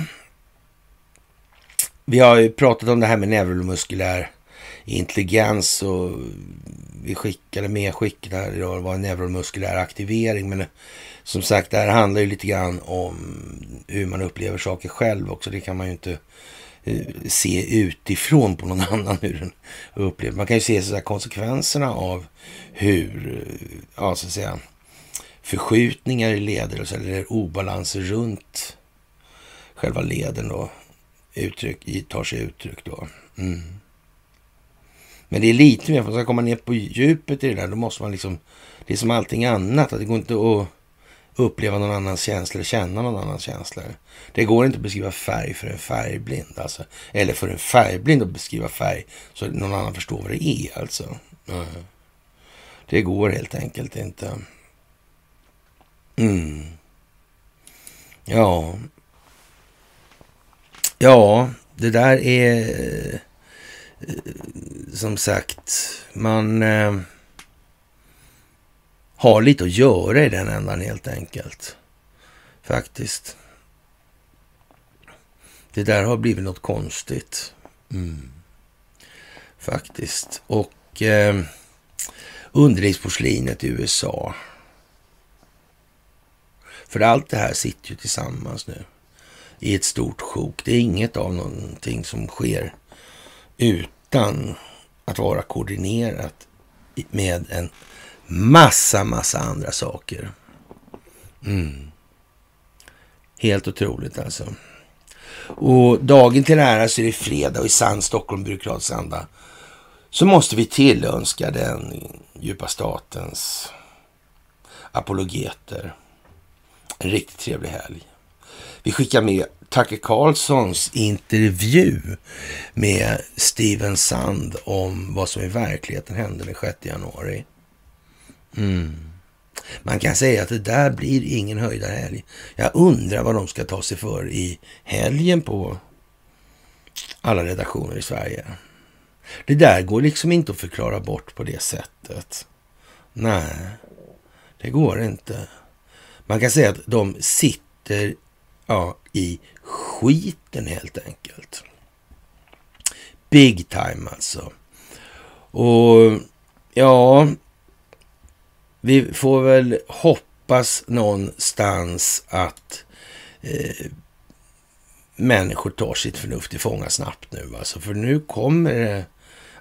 vi har ju pratat om det här med neuromuskulär intelligens och vi skickade med skickade där det var en neuromuskulär aktivering. Men som sagt, det här handlar ju lite grann om hur man upplever saker själv också. Det kan man ju inte eh, se utifrån på någon annan hur den upplever. Man kan ju se så konsekvenserna av hur, eh, ja så att säga, förskjutningar i leder och så, eller obalanser runt själva leden då, uttryck, tar sig uttryck då. Mm. Men det är lite mer, för att ska komma ner på djupet i det där, då måste man liksom, det är som allting annat, att det går inte att uppleva någon annans känslor, känna någon annans känslor. Det går inte att beskriva färg för en färgblind, alltså. Eller för en färgblind att beskriva färg så att någon annan förstår vad det är, alltså. Mm. Det går helt enkelt inte. Mm. Ja. Ja, det där är som sagt, man eh, har lite att göra i den ändan helt enkelt. Faktiskt. Det där har blivit något konstigt. Mm. Faktiskt. Och eh, underlivsporslinet i USA. För allt det här sitter ju tillsammans nu i ett stort sjok. Det är inget av någonting som sker utan att vara koordinerat med en massa, massa andra saker. Mm. Helt otroligt alltså. Och dagen till ära så är det fredag och i sann Stockholm byråkratsanda så måste vi tillönska den djupa statens apologeter en riktigt trevlig helg vi skickar med Tucker Carlsons intervju med Steven Sand om vad som i verkligheten hände den 6 januari. Mm. Man kan säga att det där blir ingen höjdarhelg. Jag undrar vad de ska ta sig för i helgen på alla redaktioner i Sverige. Det där går liksom inte att förklara bort på det sättet. Nej, det går inte. Man kan säga att de sitter ja, i skiten helt enkelt. Big time alltså. Och ja, vi får väl hoppas någonstans att eh, människor tar sitt förnuft till fånga snabbt nu. Alltså, för nu kommer det,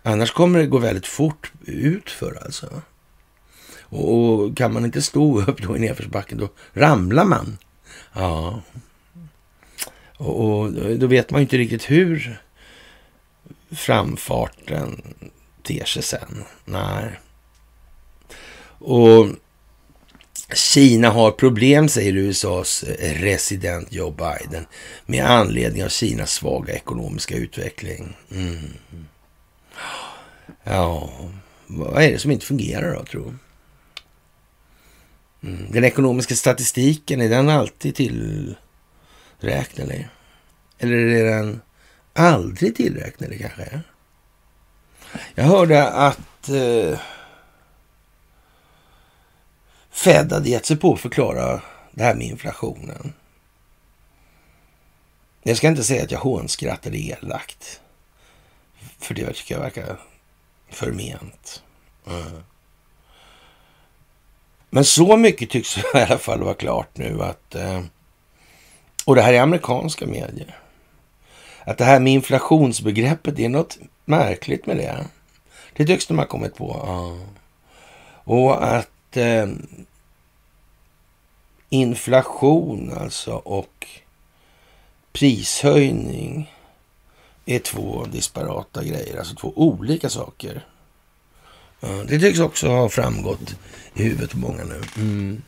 annars kommer det gå väldigt fort ut för alltså. Och, och kan man inte stå upp då i nedförsbacken, då ramlar man. Ja. Och, och då vet man ju inte riktigt hur framfarten ter sig sen. Nej. Och Kina har problem, säger USAs resident Joe Biden, med anledning av Kinas svaga ekonomiska utveckling. Mm. Ja, vad är det som inte fungerar då, tror jag? Mm. Den ekonomiska statistiken, är den alltid till? Tillräknelig? Eller är den aldrig tillräknelig kanske? Jag hörde att eh, Fed hade gett sig på att förklara det här med inflationen. Jag ska inte säga att jag hånskrattade elakt. För det tycker jag verkar förment. Mm. Men så mycket tycks i alla fall vara klart nu att, eh, och det här är amerikanska medier, att det här med inflationsbegreppet, det är något märkligt med det. Det tycks de ha kommit på. Ja. Och att eh, inflation alltså och prishöjning är två disparata grejer, alltså två olika saker. Det tycks också ha framgått i huvudet på många nu. Mm.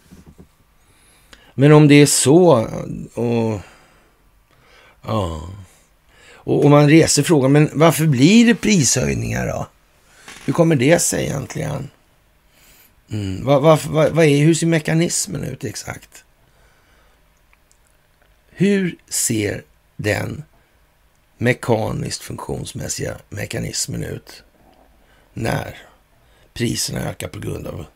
Men om det är så och ja, och om man reser frågan, men varför blir det prishöjningar då? Hur kommer det sig egentligen? Mm. Vad, vad, vad, vad, är, hur ser mekanismen ut exakt? Hur ser den mekaniskt funktionsmässiga mekanismen ut när priserna ökar på grund av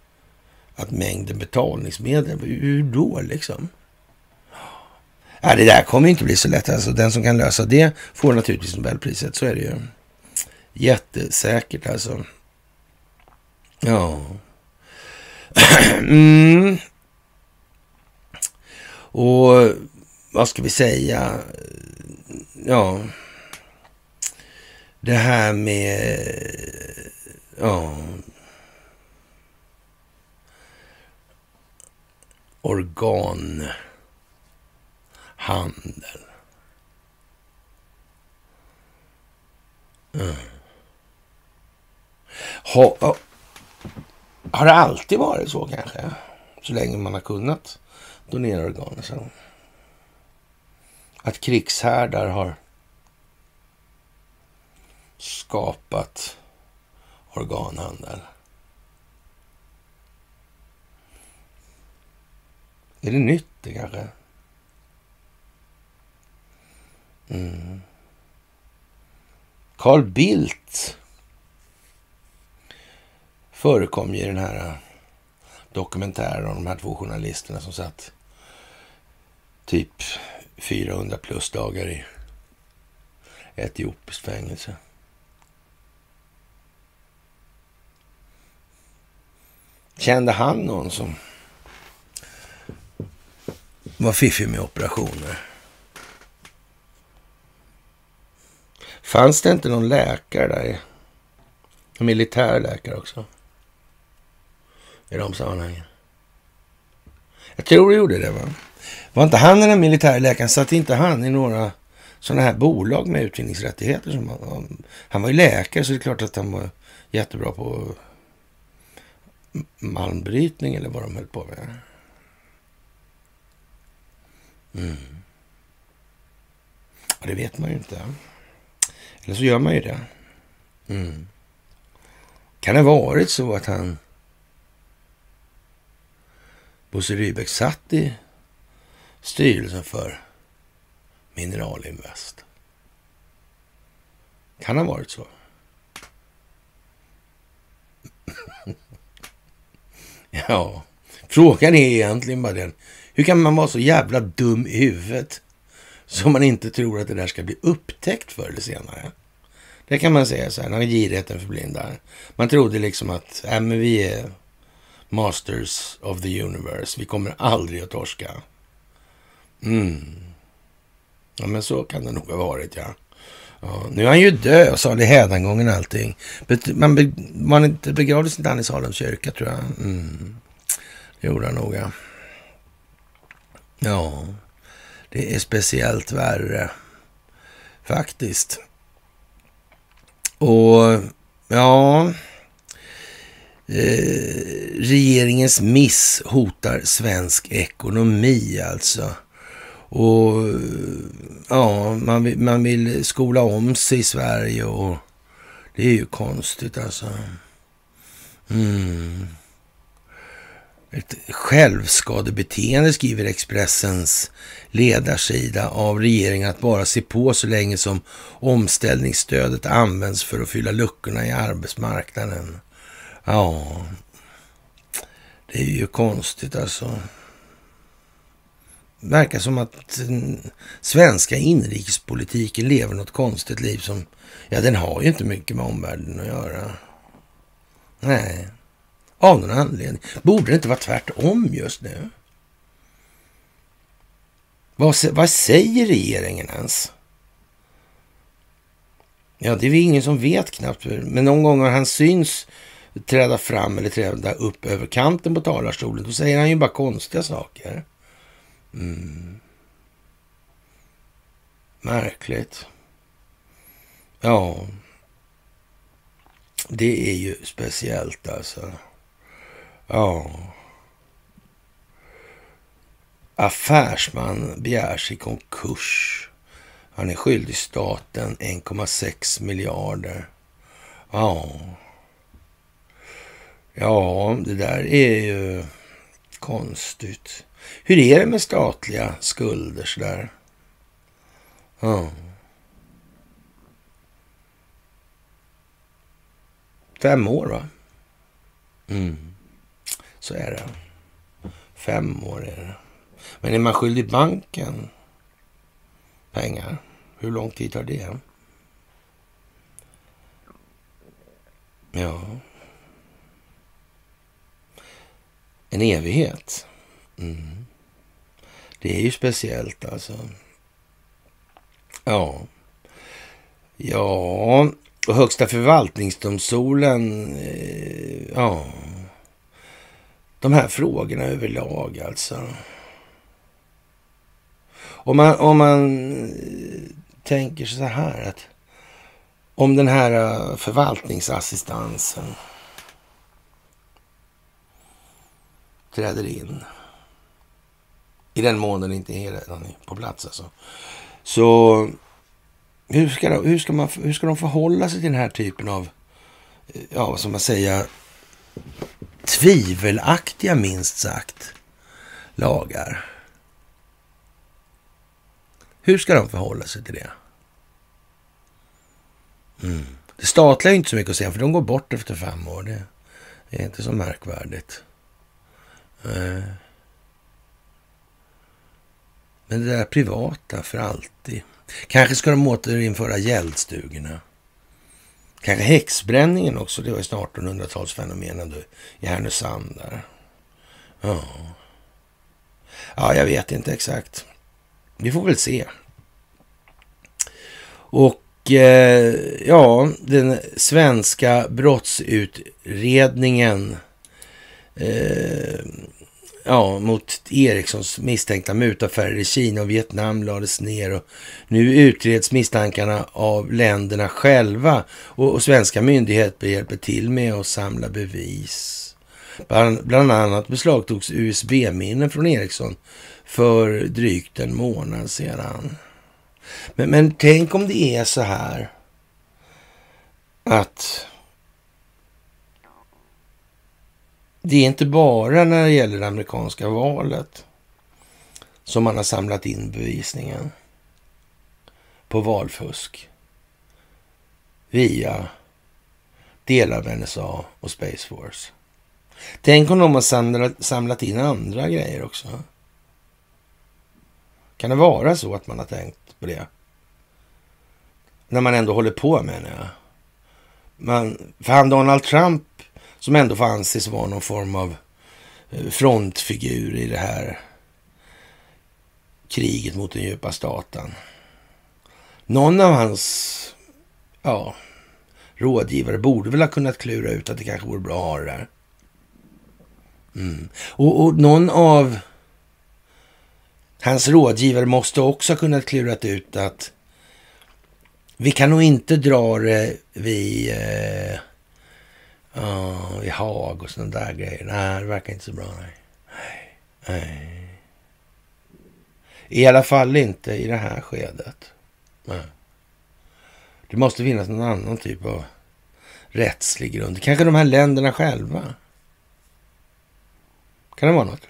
att mängden betalningsmedel, hur då liksom? Ja, det där kommer inte bli så lätt. Alltså, den som kan lösa det får naturligtvis Nobelpriset, så är det ju. Jättesäkert alltså. Ja. mm. Och vad ska vi säga? Ja, det här med ja, organhandel. Mm. Ha, har det alltid varit så kanske? Så länge man har kunnat donera organ. Så. Att krigshärdar har skapat organhandel. Är det nytt det kanske? Mm. Carl Bildt förekom ju i den här eh, dokumentären om de här två journalisterna som satt typ 400 plus dagar i etiopiskt fängelse. Kände han någon som var fiffig med operationer? Fanns det inte någon läkare där? En militär läkare också? I de sammanhangen. Jag tror det gjorde det va? Var inte han den där militärläkaren, satt inte han i några sådana här bolag med utvinningsrättigheter? Som han, han var ju läkare så det är klart att han var jättebra på malmbrytning eller vad de höll på med. Mm. Ja, det vet man ju inte. Eller så gör man ju det. Mm. Kan det ha varit så att han, Bosse Rybeck satt i styrelsen för Mineralinvest? Kan ha varit så. ja, frågan är egentligen bara den. Hur kan man vara så jävla dum i huvudet så man inte tror att det där ska bli upptäckt förr eller senare? Det kan man säga så här, när girigheten förblindar. Man trodde liksom att äh, men vi är masters of the universe. Vi kommer aldrig att torska. Mm. Ja, men så kan det nog ha varit, ja. ja nu är han ju död, sa det hädangången allting. Man be, man inte begravdes inte han i Salems kyrka, tror jag. Mm. Det gjorde han nog, ja. Ja, det är speciellt värre. Faktiskt. Och ja, eh, regeringens miss hotar svensk ekonomi alltså. Och ja, man vill, man vill skola om sig i Sverige och det är ju konstigt alltså. Mm. Ett självskadebeteende skriver Expressens ledarsida av regeringen att bara se på så länge som omställningsstödet används för att fylla luckorna i arbetsmarknaden. Ja, det är ju konstigt alltså. Verkar som att svenska inrikespolitiken lever något konstigt liv som, ja den har ju inte mycket med omvärlden att göra. Nej. Av någon anledning. Borde det inte vara tvärtom just nu? Vad, vad säger regeringen ens? Ja, det är väl ingen som vet knappt. Men någon gång har han syns träda fram eller träda upp över kanten på talarstolen. Då säger han ju bara konstiga saker. Mm. Märkligt. Ja. Det är ju speciellt alltså. Ja. Affärsman begärs i konkurs. Han är skyldig staten 1,6 miljarder. Ja. Ja, det där är ju konstigt. Hur är det med statliga skulder sådär? Ja. Fem år, va? Mm. Så är det. Fem år är det. Men är man skyldig banken pengar, hur lång tid tar det? Ja. En evighet. Mm. Det är ju speciellt alltså. Ja. Ja, och Högsta förvaltningsdomstolen. Eh, ja de här frågorna överlag alltså. Om man, om man eh, tänker så här att om den här eh, förvaltningsassistansen träder in i den mån den inte är redan på plats alltså. Så hur ska, de, hur, ska man, hur ska de förhålla sig till den här typen av, eh, ja vad ska man säga, tvivelaktiga minst sagt lagar. Hur ska de förhålla sig till det? Mm. Det statliga är inte så mycket att säga, för de går bort efter fem år. Det är inte så märkvärdigt. Eh. Men det där privata för alltid. Kanske ska de återinföra gäldstugorna. Kanske häxbränningen också. Det var ju 1800-talsfenomen i Härnösand där. Ja. ja, jag vet inte exakt. Vi får väl se. Och eh, ja, den svenska brottsutredningen eh, ja, mot Ericssons misstänkta mutaffärer i Kina och Vietnam lades ner. Och nu utreds misstankarna av länderna själva och, och svenska myndigheter hjälper till med att samla bevis. Bland, bland annat beslagtogs USB-minnen från Ericsson för drygt en månad sedan. Men, men tänk om det är så här att det är inte bara när det gäller det amerikanska valet som man har samlat in bevisningen på valfusk via delar av NSA och Space Force. Tänk om de har samlat, in andra grejer också. Kan det vara så att man har tänkt på det? När man ändå håller på med det. Man, för han Donald Trump, som ändå får anses vara någon form av eh, frontfigur i det här kriget mot den djupa staten. Någon av hans ja, rådgivare borde väl ha kunnat klura ut att det kanske vore bra att ha det där. Mm. Och, och, någon av hans rådgivare måste också ha kunnat klurat ut att vi kan nog inte dra det vid, eh, uh, i Haag och sådana där grejer. Nej, det verkar inte så bra. Nej. nej. I alla fall inte i det här skedet. Nej. Det måste finnas någon annan typ av rättslig grund. Kanske de här länderna själva. Kan det vara något?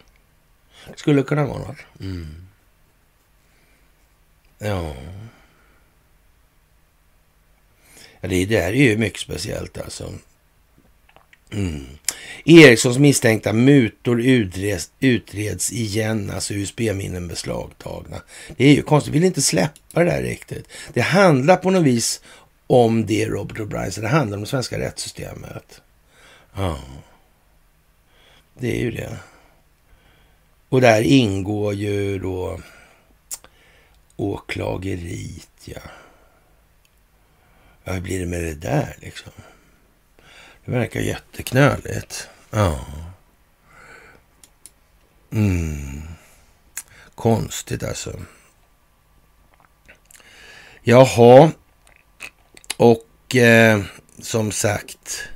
Det skulle kunna vara något. Mm. Ja. ja. Det där är ju mycket speciellt alltså. Mm. Misstänkta mutor utreds, utreds igen, alltså USB-minnen beslagtagna. Det är ju konstigt, vill inte släppa det där riktigt. Det handlar på något vis om det, Robert O'Brien, så det handlar om det svenska rättssystemet. Ja, det är ju det. Och där ingår ju då åklageriet, ja. Ja, hur blir det med det där liksom? Det verkar jätteknöligt. Ja. Mm. Konstigt alltså. Jaha. Och eh, som sagt,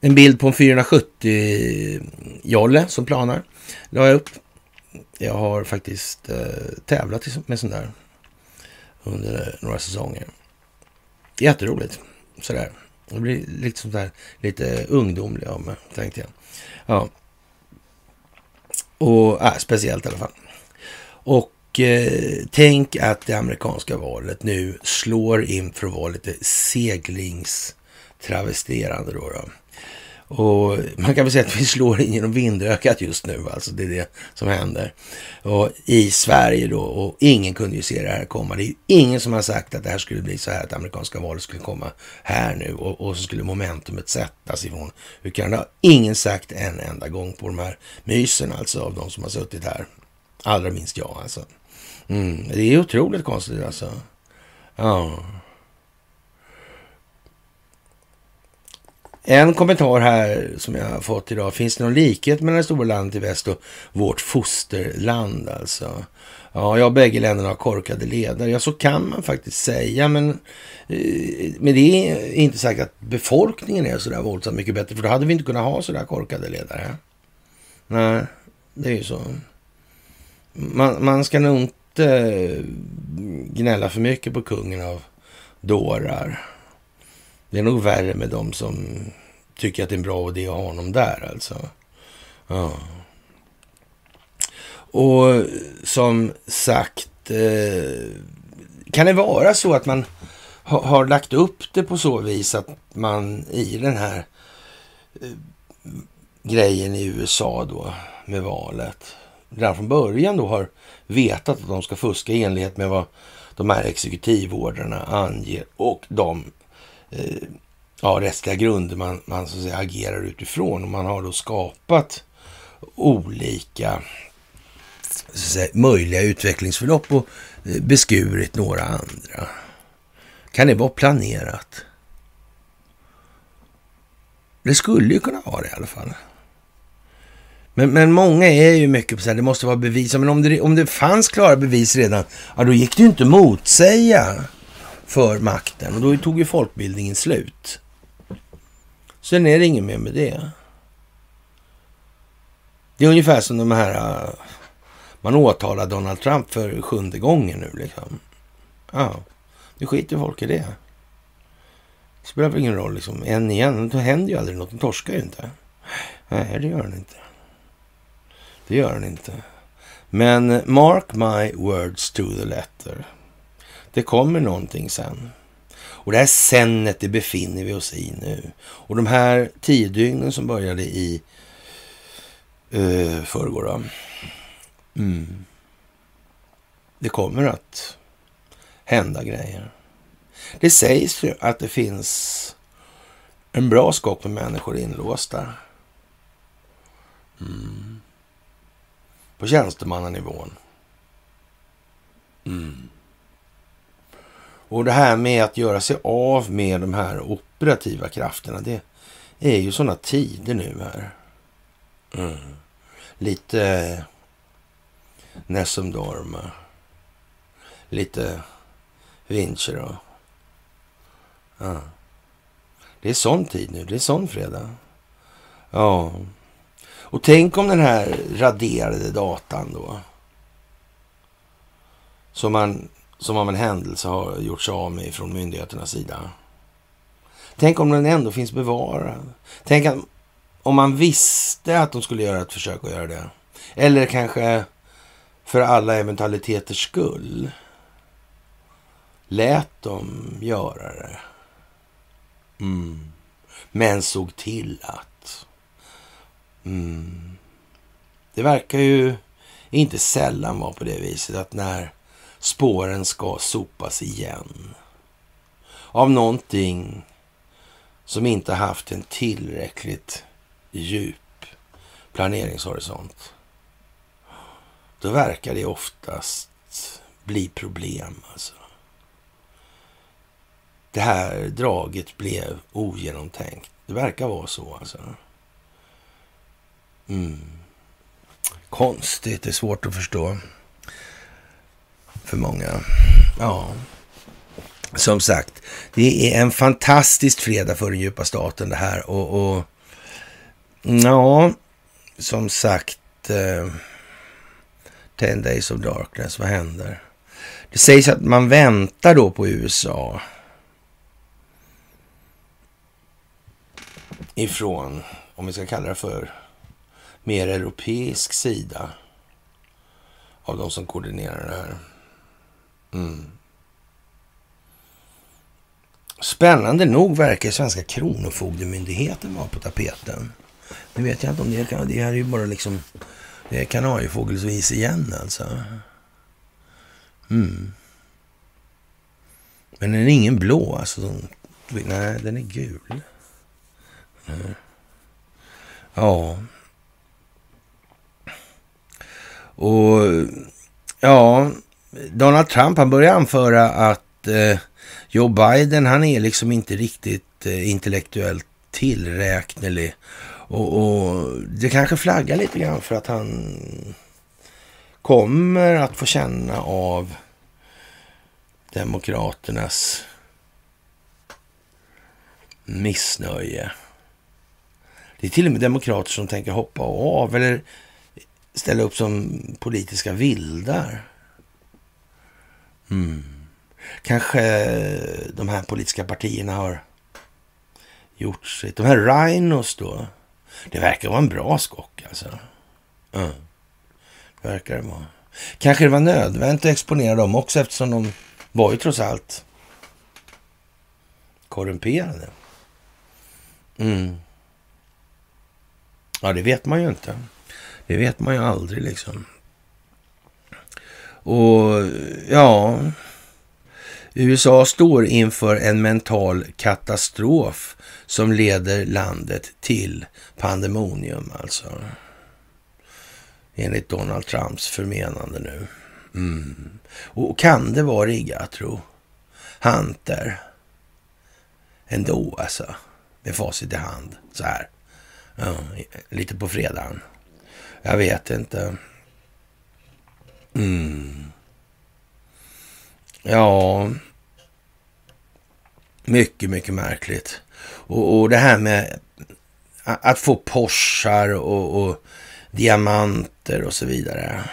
en bild på en 470 jolle som planar. La jag upp. Jag har faktiskt eh, tävlat med sån där under några säsonger. Jätteroligt. Sådär. Det blir liksom där, lite ungdomlig av mig, tänkte jag. Ja. Och äh, speciellt i alla fall. Och eh, tänk att det amerikanska valet nu slår in för att vara lite seglingstravesterande då. då. Och man kan väl säga att vi slår in genom vindökat just nu, alltså det är det som händer. Och i Sverige då, och ingen kunde ju se det här komma. Det är ju ingen som har sagt att det här skulle bli så här, att amerikanska valet skulle komma här nu och, och så skulle momentumet sättas ifrån Ukraina. Det har ingen sagt en enda gång på de här mysen alltså, av de som har suttit här. Allra minst jag alltså. Mm, det är otroligt konstigt alltså. Ja. En kommentar här som jag har fått idag. Finns det någon likhet mellan det stora landet i väst och vårt fosterland alltså? Ja, jag bägge länderna har korkade ledare. Ja, så kan man faktiskt säga. Men, eh, men det är inte säkert att befolkningen är så där våldsamt mycket bättre. För då hade vi inte kunnat ha så där korkade ledare. Nej, det är ju så. Man, man ska nog inte gnälla för mycket på kungen av dårar. Det är nog värre med de som tycker att det är en bra idé att ha honom där alltså. Ja. Och som sagt, eh, kan det vara så att man har lagt upp det på så vis att man i den här eh, grejen i USA då med valet redan från början då har vetat att de ska fuska i enlighet med vad de här exekutivordrarna anger och de eh, ja, rättsliga grunder man, man så att säga, agerar utifrån. Och man har då skapat olika så att säga, möjliga utvecklingsförlopp och eh, beskurit några andra. Kan det vara planerat? Det skulle ju kunna vara det i alla fall. Men, men många är ju mycket på så här, det måste vara bevis. Men om det, om det fanns klara bevis redan, ja då gick det ju inte att motsäga för makten. Och då tog ju folkbildningen slut. Sen är det inget mer med det. Det är ungefär som de här... Äh, man åtalar Donald Trump för sjunde gången nu liksom. Ja, nu skiter folk i det. Det spelar väl ingen roll liksom. En igen, då händer ju aldrig något. De torskar ju inte. Nej, det gör den inte. Det gör den inte. Men mark my words to the letter. Det kommer någonting sen. Och det här senet, det befinner vi oss i nu. Och de här tio dygnen som började i uh, förrgår då. Mm. Det kommer att hända grejer. Det sägs ju att det finns en bra skock med människor inlåsta. Mm. På tjänstemannanivån. Mm. Och det här med att göra sig av med de här operativa krafterna, det är ju sådana tider nu här. Mm. Lite Nessum Dorma. Lite Vincher och... Ja. Det är sån tid nu. Det är sån fredag. Ja. Och tänk om den här raderade datan då. Som man som av en händelse har gjorts av med från myndigheternas sida. Tänk om den ändå finns bevarad. Tänk om man visste att de skulle göra ett försök att göra det. Eller kanske för alla eventualiteters skull lät dem göra det. Mm. Men såg till att. Mm. Det verkar ju inte sällan vara på det viset att när spåren ska sopas igen av någonting som inte haft en tillräckligt djup planeringshorisont. Då verkar det oftast bli problem. Alltså. Det här draget blev ogenomtänkt. Det verkar vara så alltså. Mm. Konstigt, det är svårt att förstå för många. Ja, som sagt, det är en fantastisk fredag för den djupa staten det här. Och, och ja, som sagt, eh, 10 days of darkness, vad händer? Det sägs att man väntar då på USA ifrån, om vi ska kalla det för, mer europeisk sida av de som koordinerar det här. Mm. Spännande nog verkar svenska kronofogdemyndigheten vara på tapeten. Nu vet jag inte om det kan, det här är ju bara liksom det är kanariefågelsvis igen alltså. Mm. Men den är ingen blå alltså. Nej, den är gul. Mm. Ja. Och ja, Donald Trump han börjar anföra att eh, Joe Biden han är liksom inte riktigt eh, intellektuellt tillräknelig. Och, och, det kanske flaggar lite grann för att han kommer att få känna av Demokraternas missnöje. Det är till och med demokrater som tänker hoppa av eller ställa upp som politiska vildar. Mm. Kanske de här politiska partierna har gjort sitt. De här Rhinos då. Det verkar vara en bra skock alltså. Mm. Det verkar det vara. Kanske det var nödvändigt att exponera dem också eftersom de var ju trots allt korrumperade. Mm. Ja, det vet man ju inte. Det vet man ju aldrig liksom. Och ja, USA står inför en mental katastrof som leder landet till pandemonium alltså. Enligt Donald Trumps förmenande nu. Mm. Och kan det vara riggat tro? Hunter. Ändå alltså. Med facit i hand. Så här. Ja, lite på fredagen. Jag vet inte. Mm. Ja, mycket, mycket märkligt. Och, och det här med att få Porschar och, och diamanter och så vidare.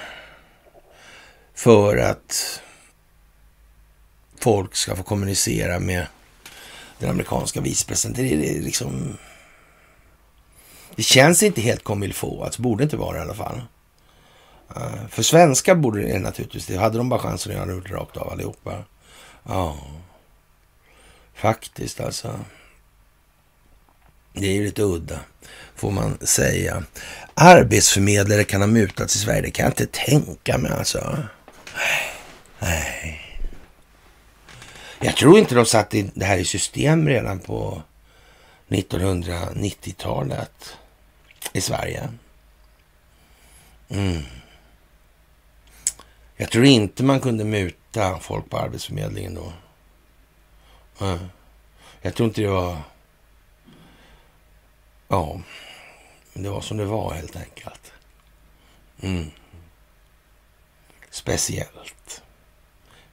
För att folk ska få kommunicera med den amerikanska vicepresidenten. Det, är liksom... Det känns inte helt comme il faut, alltså borde inte vara det i alla fall. Eh, för svenskar borde det naturligtvis, det hade de bara chansen att göra det rakt av allihopa. Ja, faktiskt alltså. Det är ju lite udda, får man säga. Arbetsförmedlare kan ha mutats i Sverige, det kan jag inte tänka mig alltså. Nej. Jag tror inte de satte det här i system redan på 1990-talet i Sverige. Mm. Jag tror inte man kunde muta folk på Arbetsförmedlingen då. Jag tror inte det var... Ja, det var som det var helt enkelt. Mm. Speciellt.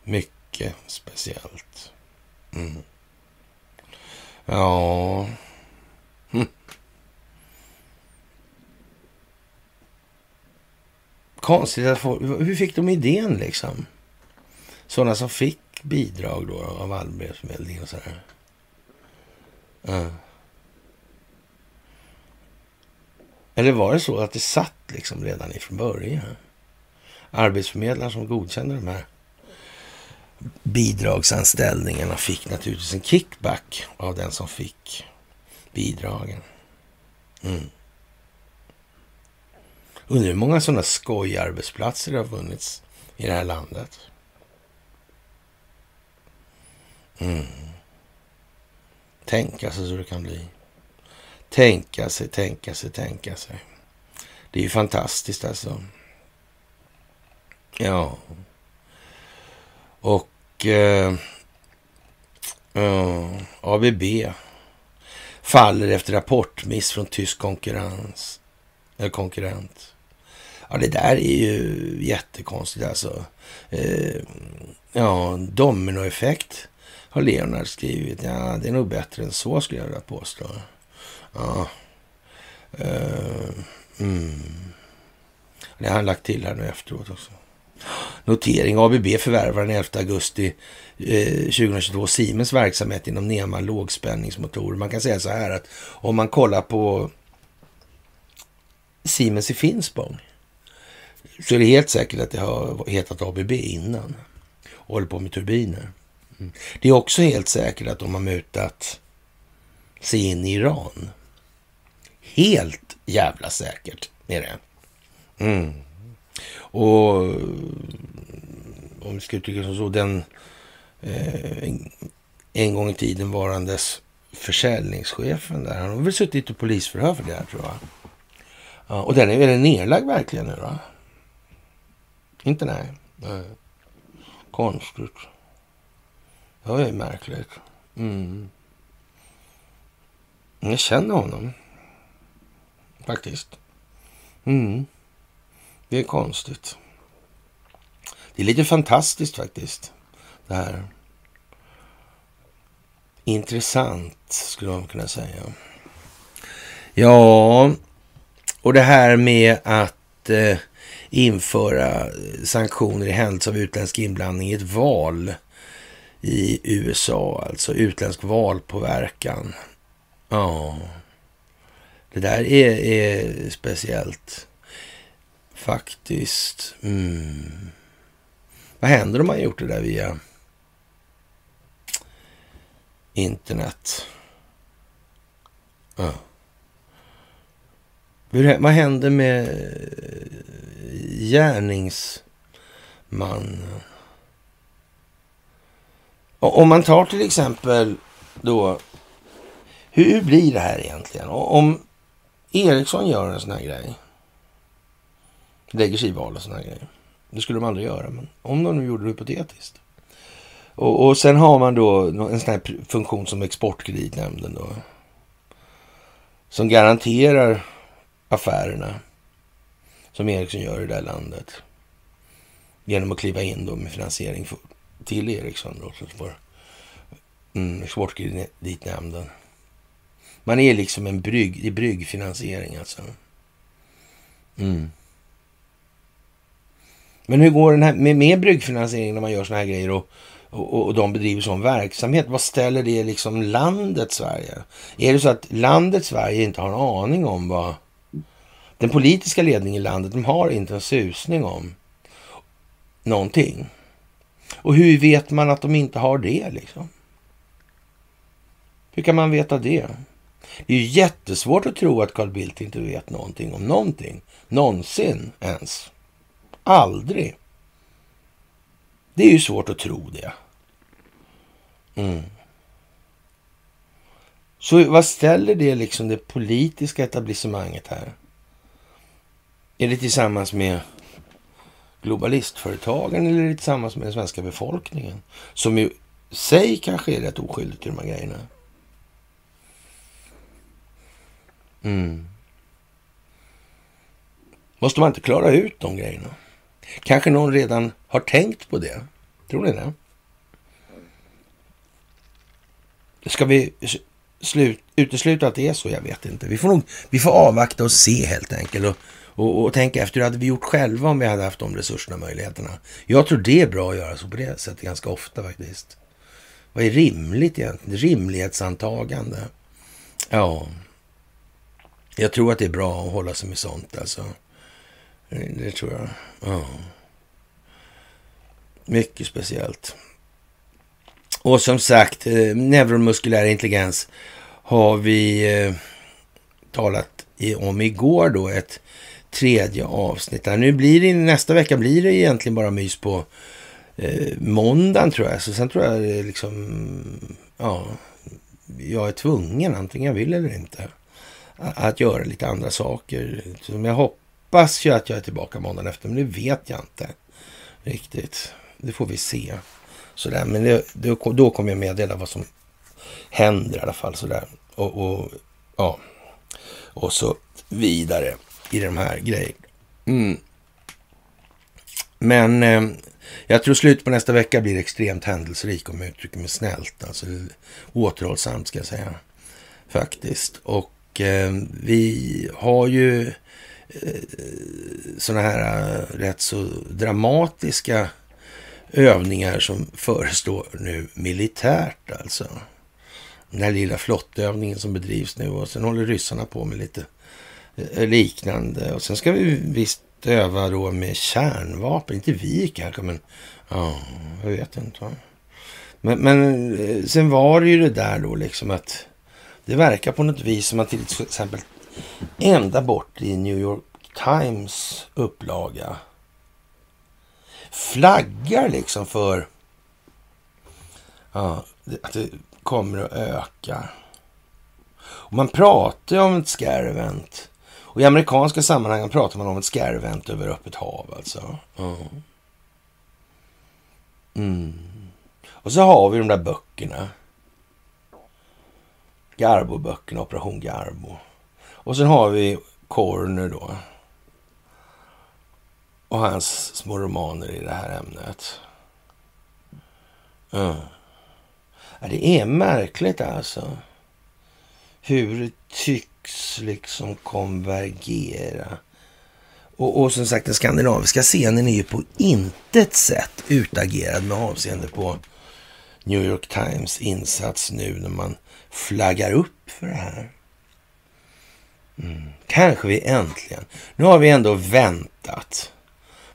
Mycket speciellt. Mm. Ja... Konstigt att få... Hur fick de idén liksom? Sådana som fick bidrag då av Arbetsförmedlingen och sådär. Uh. Eller var det så att det satt liksom redan ifrån början? Arbetsförmedlaren som godkände de här bidragsanställningarna fick naturligtvis en kickback av den som fick bidragen. Mm. Undrar hur många sådana skojarbetsplatser det har funnits i det här landet. Mm. Tänka sig så det kan bli. Tänka sig, tänka sig, tänka sig. Det är ju fantastiskt alltså. Ja. Och eh, eh, ABB faller efter rapportmiss från tysk konkurrens, eller konkurrent. Ja, det där är ju jättekonstigt alltså. Eh, ja, dominoeffekt har Leonard skrivit. Ja, det är nog bättre än så skulle jag vilja påstå. Ja. Eh, mm. Det har han lagt till här nu efteråt också. Notering. ABB förvärvar den 11 augusti eh, 2022 Siemens verksamhet inom NEMA lågspänningsmotorer. Man kan säga så här att om man kollar på Siemens i Finspång så är det helt säkert att det har hetat ABB innan och håller på med turbiner. Mm. Det är också helt säkert att de har mutat sig in i Iran. Helt jävla säkert är det. Mm. Och om vi ska uttrycka det som så, den eh, en gång i tiden varandes försäljningschefen där. Han har väl suttit i polisförhör för det här tror jag. Ja, och den är väl nedlagd verkligen nu då? Inte nej. nej. Konstigt. Det var ju märkligt. Mm. Jag känner honom. Faktiskt. Mm. Det är konstigt. Det är lite fantastiskt faktiskt. Det här. Intressant skulle man kunna säga. Ja, och det här med att eh, införa sanktioner i händelse av utländsk inblandning i ett val i USA, alltså utländsk valpåverkan. Ja, det där är, är speciellt faktiskt. Mm. Vad händer om man gjort det där via internet? Ja. Hur, vad händer med eh, gärningsmannen? Om man tar till exempel då, hur, hur blir det här egentligen? Om Ericsson gör en sån här grej, lägger sig i val och såna här grejer. Det skulle de aldrig göra, men om de nu gjorde det hypotetiskt. Och, och sen har man då en sån här funktion som Exportkreditnämnden då. Som garanterar affärerna som Ericsson gör i det här landet. Genom att kliva in då med finansiering för, till Ericsson. Då, så får, mm, Exportkreditnämnden. Man är liksom en brygg, i bryggfinansiering alltså. Mm. Men hur går den här med, med bryggfinansiering när man gör såna här grejer och, och, och de bedriver sån verksamhet. Vad ställer det liksom landet Sverige? Är det så att landet Sverige inte har en aning om vad den politiska ledningen i landet, de har inte en susning om någonting. Och hur vet man att de inte har det liksom? Hur kan man veta det? Det är ju jättesvårt att tro att Carl Bildt inte vet någonting om någonting. Någonsin ens. Aldrig. Det är ju svårt att tro det. Mm. Så vad ställer det liksom det politiska etablissemanget här? Är det tillsammans med globalistföretagen eller är det tillsammans med den svenska befolkningen? Som ju sig kanske är rätt oskyldig till de här grejerna. Mm. Måste man inte klara ut de grejerna? Kanske någon redan har tänkt på det? Tror ni det? Ska vi slut, utesluta att det är så? Jag vet inte. Vi får, nog, vi får avvakta och se helt enkelt. Och, och, och tänka efter hur hade vi gjort själva om vi hade haft de resurserna och möjligheterna. Jag tror det är bra att göra så på det sättet ganska ofta faktiskt. Vad är rimligt egentligen? Rimlighetsantagande. Ja, jag tror att det är bra att hålla sig med sånt alltså. Det tror jag. Ja. Mycket speciellt. Och som sagt, eh, neuromuskulär intelligens har vi eh, talat om igår då, ett tredje avsnitt. Nu blir det, nästa vecka blir det egentligen bara mys på eh, måndagen tror jag. Så sen tror jag det liksom, ja, jag är tvungen, antingen jag vill eller inte, att göra lite andra saker. Som jag hoppas ju att jag är tillbaka måndagen efter, men det vet jag inte riktigt. Det får vi se. Sådär. Men det, då, då kommer jag meddela vad som händer i alla fall. Sådär. Och, och, ja. och så vidare i de här grejerna. Mm. Men eh, jag tror slutet på nästa vecka blir extremt händelserik om jag uttrycker mig snällt. Alltså återhållsamt ska jag säga. Faktiskt. Och eh, vi har ju eh, sådana här eh, rätt så dramatiska övningar som förestår nu militärt alltså. Den här lilla flottövningen som bedrivs nu och sen håller ryssarna på med lite eh, liknande. Och sen ska vi visst öva då med kärnvapen. Inte vi kanske, men ja, jag vet inte. Men, men eh, sen var det ju det där då liksom att det verkar på något vis som att till exempel ända bort i New York Times upplaga flaggar liksom för ja, att det kommer att öka. Och man pratar ju om ett scare event. Och i amerikanska sammanhang pratar man om ett scare event över öppet hav alltså. Mm. Och så har vi de där böckerna. Garbo-böckerna, Operation Garbo. Och sen har vi Corner då och hans små romaner i det här ämnet. Mm. Ja, det är märkligt alltså. Hur det tycks liksom konvergera. Och, och som sagt, den skandinaviska scenen är ju på intet sätt utagerad med avseende på New York Times insats nu när man flaggar upp för det här. Mm. Kanske vi äntligen. Nu har vi ändå väntat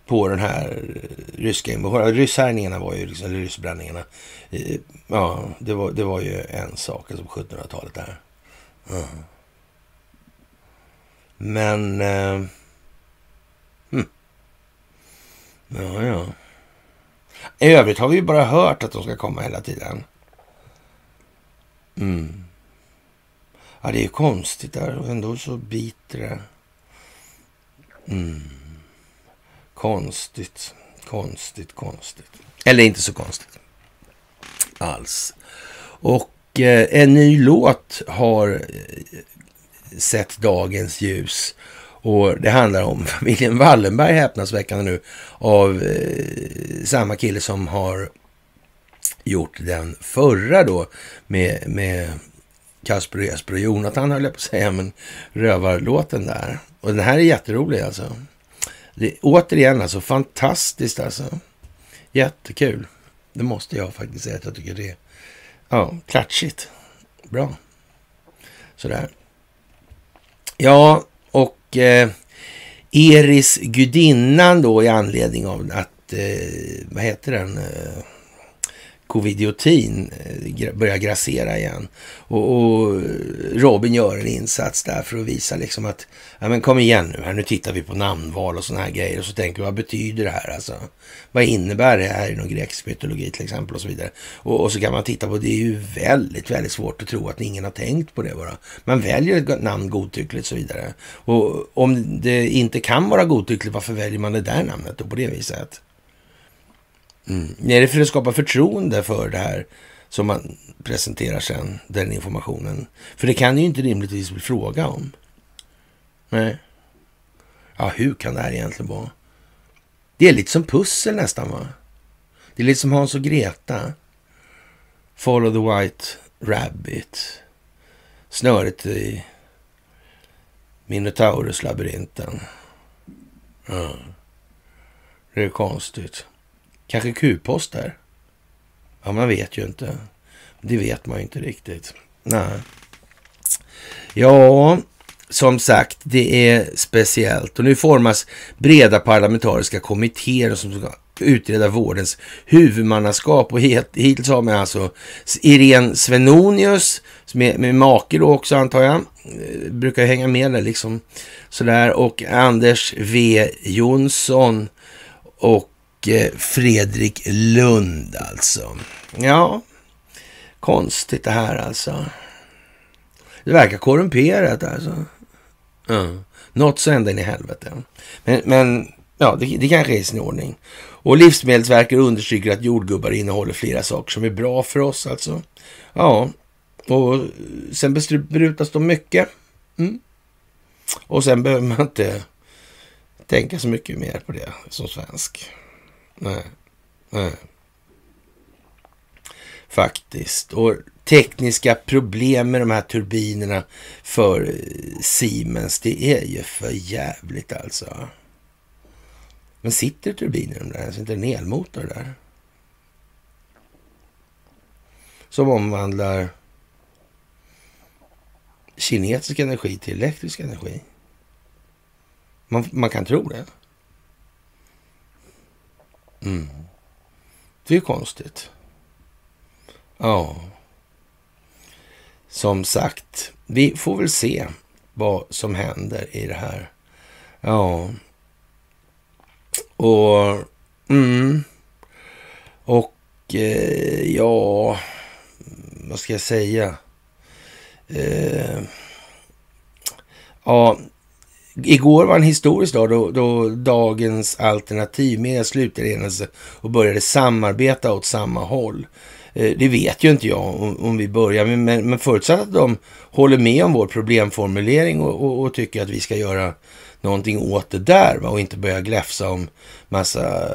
på den här eh, ryska invasionen. Rysshärjningarna var ju, liksom, eller ryssbränningarna. Eh, ja, det var, det var ju en sak, alltså på 1700-talet där. Mm. Men... Eh, hm. Ja, ja. I övrigt har vi ju bara hört att de ska komma hela tiden. Mm. Ja, det är ju konstigt där och ändå så biter det. Mm. Konstigt, konstigt, konstigt. Eller inte så konstigt alls. Och eh, en ny låt har eh, sett dagens ljus. Och det handlar om familjen Wallenberg, häpnadsväckande nu, av eh, samma kille som har gjort den förra då med, med Kasper och Jesper och Jonathan höll jag på att säga, men rövarlåten där. Och den här är jätterolig alltså. Det, återigen alltså, fantastiskt alltså. Jättekul. Det måste jag faktiskt säga att jag tycker det är ja, klatschigt. Bra. Sådär. Ja, och eh, Eris gudinnan då i anledning av att, eh, vad heter den, eh, covidiotin eh, börjar grassera igen. Och, och, Robin gör en insats där för att visa liksom att, ja men kom igen nu här, nu tittar vi på namnval och sådana här grejer och så tänker vi, vad betyder det här alltså? Vad innebär det här inom grekisk mytologi till exempel och så vidare. Och, och, så kan man titta på, det är ju väldigt, väldigt svårt att tro att ingen har tänkt på det bara. Man väljer ett namn godtyckligt och så vidare. Och om det inte kan vara godtyckligt, varför väljer man det där namnet då på det viset? Mm. Är det för att skapa förtroende för det här som man presenterar sen, den informationen? För det kan ju inte rimligtvis bli fråga om. Nej. Ja, hur kan det här egentligen vara? Det är lite som pussel nästan, va? Det är lite som Hans och Greta. Follow the White Rabbit. Snöret i Minotaurus-labyrinten. Ja. Det är konstigt. Kanske Q-poster? Ja, man vet ju inte. Det vet man ju inte riktigt. Nej. Ja, som sagt, det är speciellt. Och nu formas breda parlamentariska kommittéer som ska utreda vårdens huvudmannaskap. Och hittills har man alltså Irene Svenonius, med, med make då också antar jag, eh, brukar hänga med där liksom. Sådär. Och Anders V Jonsson och Eh, Fredrik Lund alltså. Ja, konstigt det här alltså. Det verkar korrumperat alltså. Mm. Något så ända in i helvete. Men, men ja, det, det kanske är i sin ordning. Och Livsmedelsverket understryker att jordgubbar innehåller flera saker som är bra för oss alltså. Ja, och sen besprutas de mycket. Mm. Och sen behöver man inte tänka så mycket mer på det som svensk. Nej. Nej. Faktiskt. Och tekniska problem med de här turbinerna för eh, Siemens, det är ju för jävligt alltså. Men sitter turbiner i de där? Sitter en elmotor där? Som omvandlar kinetisk energi till elektrisk energi. Man, man kan tro det. Mm. Det är konstigt. Ja. Som sagt, vi får väl se vad som händer i det här. Ja. Och... Mm. Och eh, ja... Vad ska jag säga? Eh, ja, Igår var en historisk dag då, då dagens alternativ med slutade enas och började samarbeta åt samma håll. Eh, det vet ju inte jag om, om vi börjar, men, men, men förutsatt att de håller med om vår problemformulering och, och, och tycker att vi ska göra någonting åt det där va? och inte börja gläfsa om massa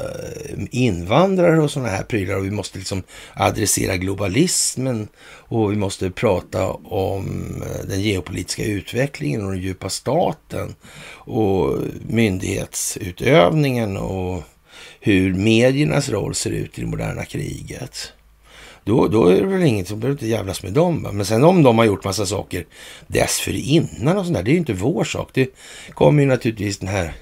eh, invandrare och sådana här prylar. Och vi måste liksom adressera globalismen och vi måste prata om eh, den geopolitiska utvecklingen och den djupa staten och myndighetsutövningen och hur mediernas roll ser ut i det moderna kriget. Då, då är det väl inget som behöver inte jävlas med dem. Va? Men sen om de har gjort massa saker dessförinnan och sådär, det är ju inte vår sak. Det kommer ju naturligtvis den här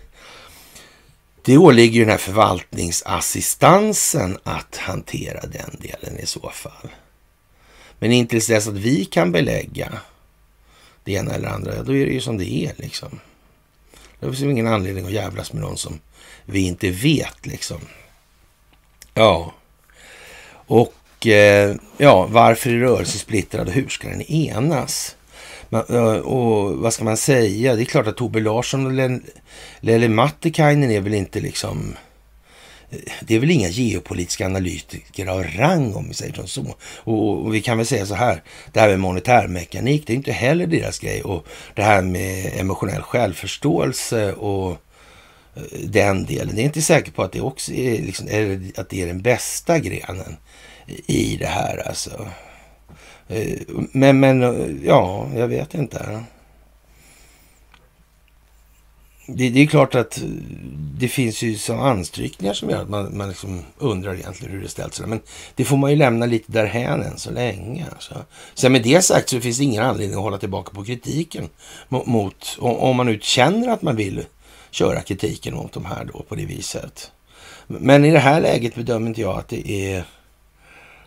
det åligger ju den här förvaltningsassistansen att hantera den delen i så fall. Men inte dess att vi kan belägga det ena eller andra, då är det ju som det är liksom. Det finns ingen anledning att jävlas med någon som vi inte vet liksom. Ja. Och Eh, ja, varför är rörelsen splittrad och hur ska den enas? Eh, och vad ska man säga? Det är klart att Tobbe Larsson och Lelle Mattikainen är väl inte liksom... Eh, det är väl inga geopolitiska analytiker av rang om vi säger så. Och, och, vi kan väl säga så här, det här med monetärmekanik, det är inte heller deras grej. Och det här med emotionell självförståelse och den delen, det är inte säkert på att det också är, liksom, att det är den bästa grenen i det här alltså. Eh, men, men eh, ja, jag vet inte. det, det, är klart att det finns ju som anstrykningar som gör att man, man liksom undrar egentligen hur det ställt sig. Men det får man ju lämna lite därhän än så länge. Alltså. Sen med det sagt så finns det ingen anledning att hålla tillbaka på kritiken mot om man nu känner att man vill köra kritiken mot de här då på det viset. Men i det här läget bedömer inte jag att det är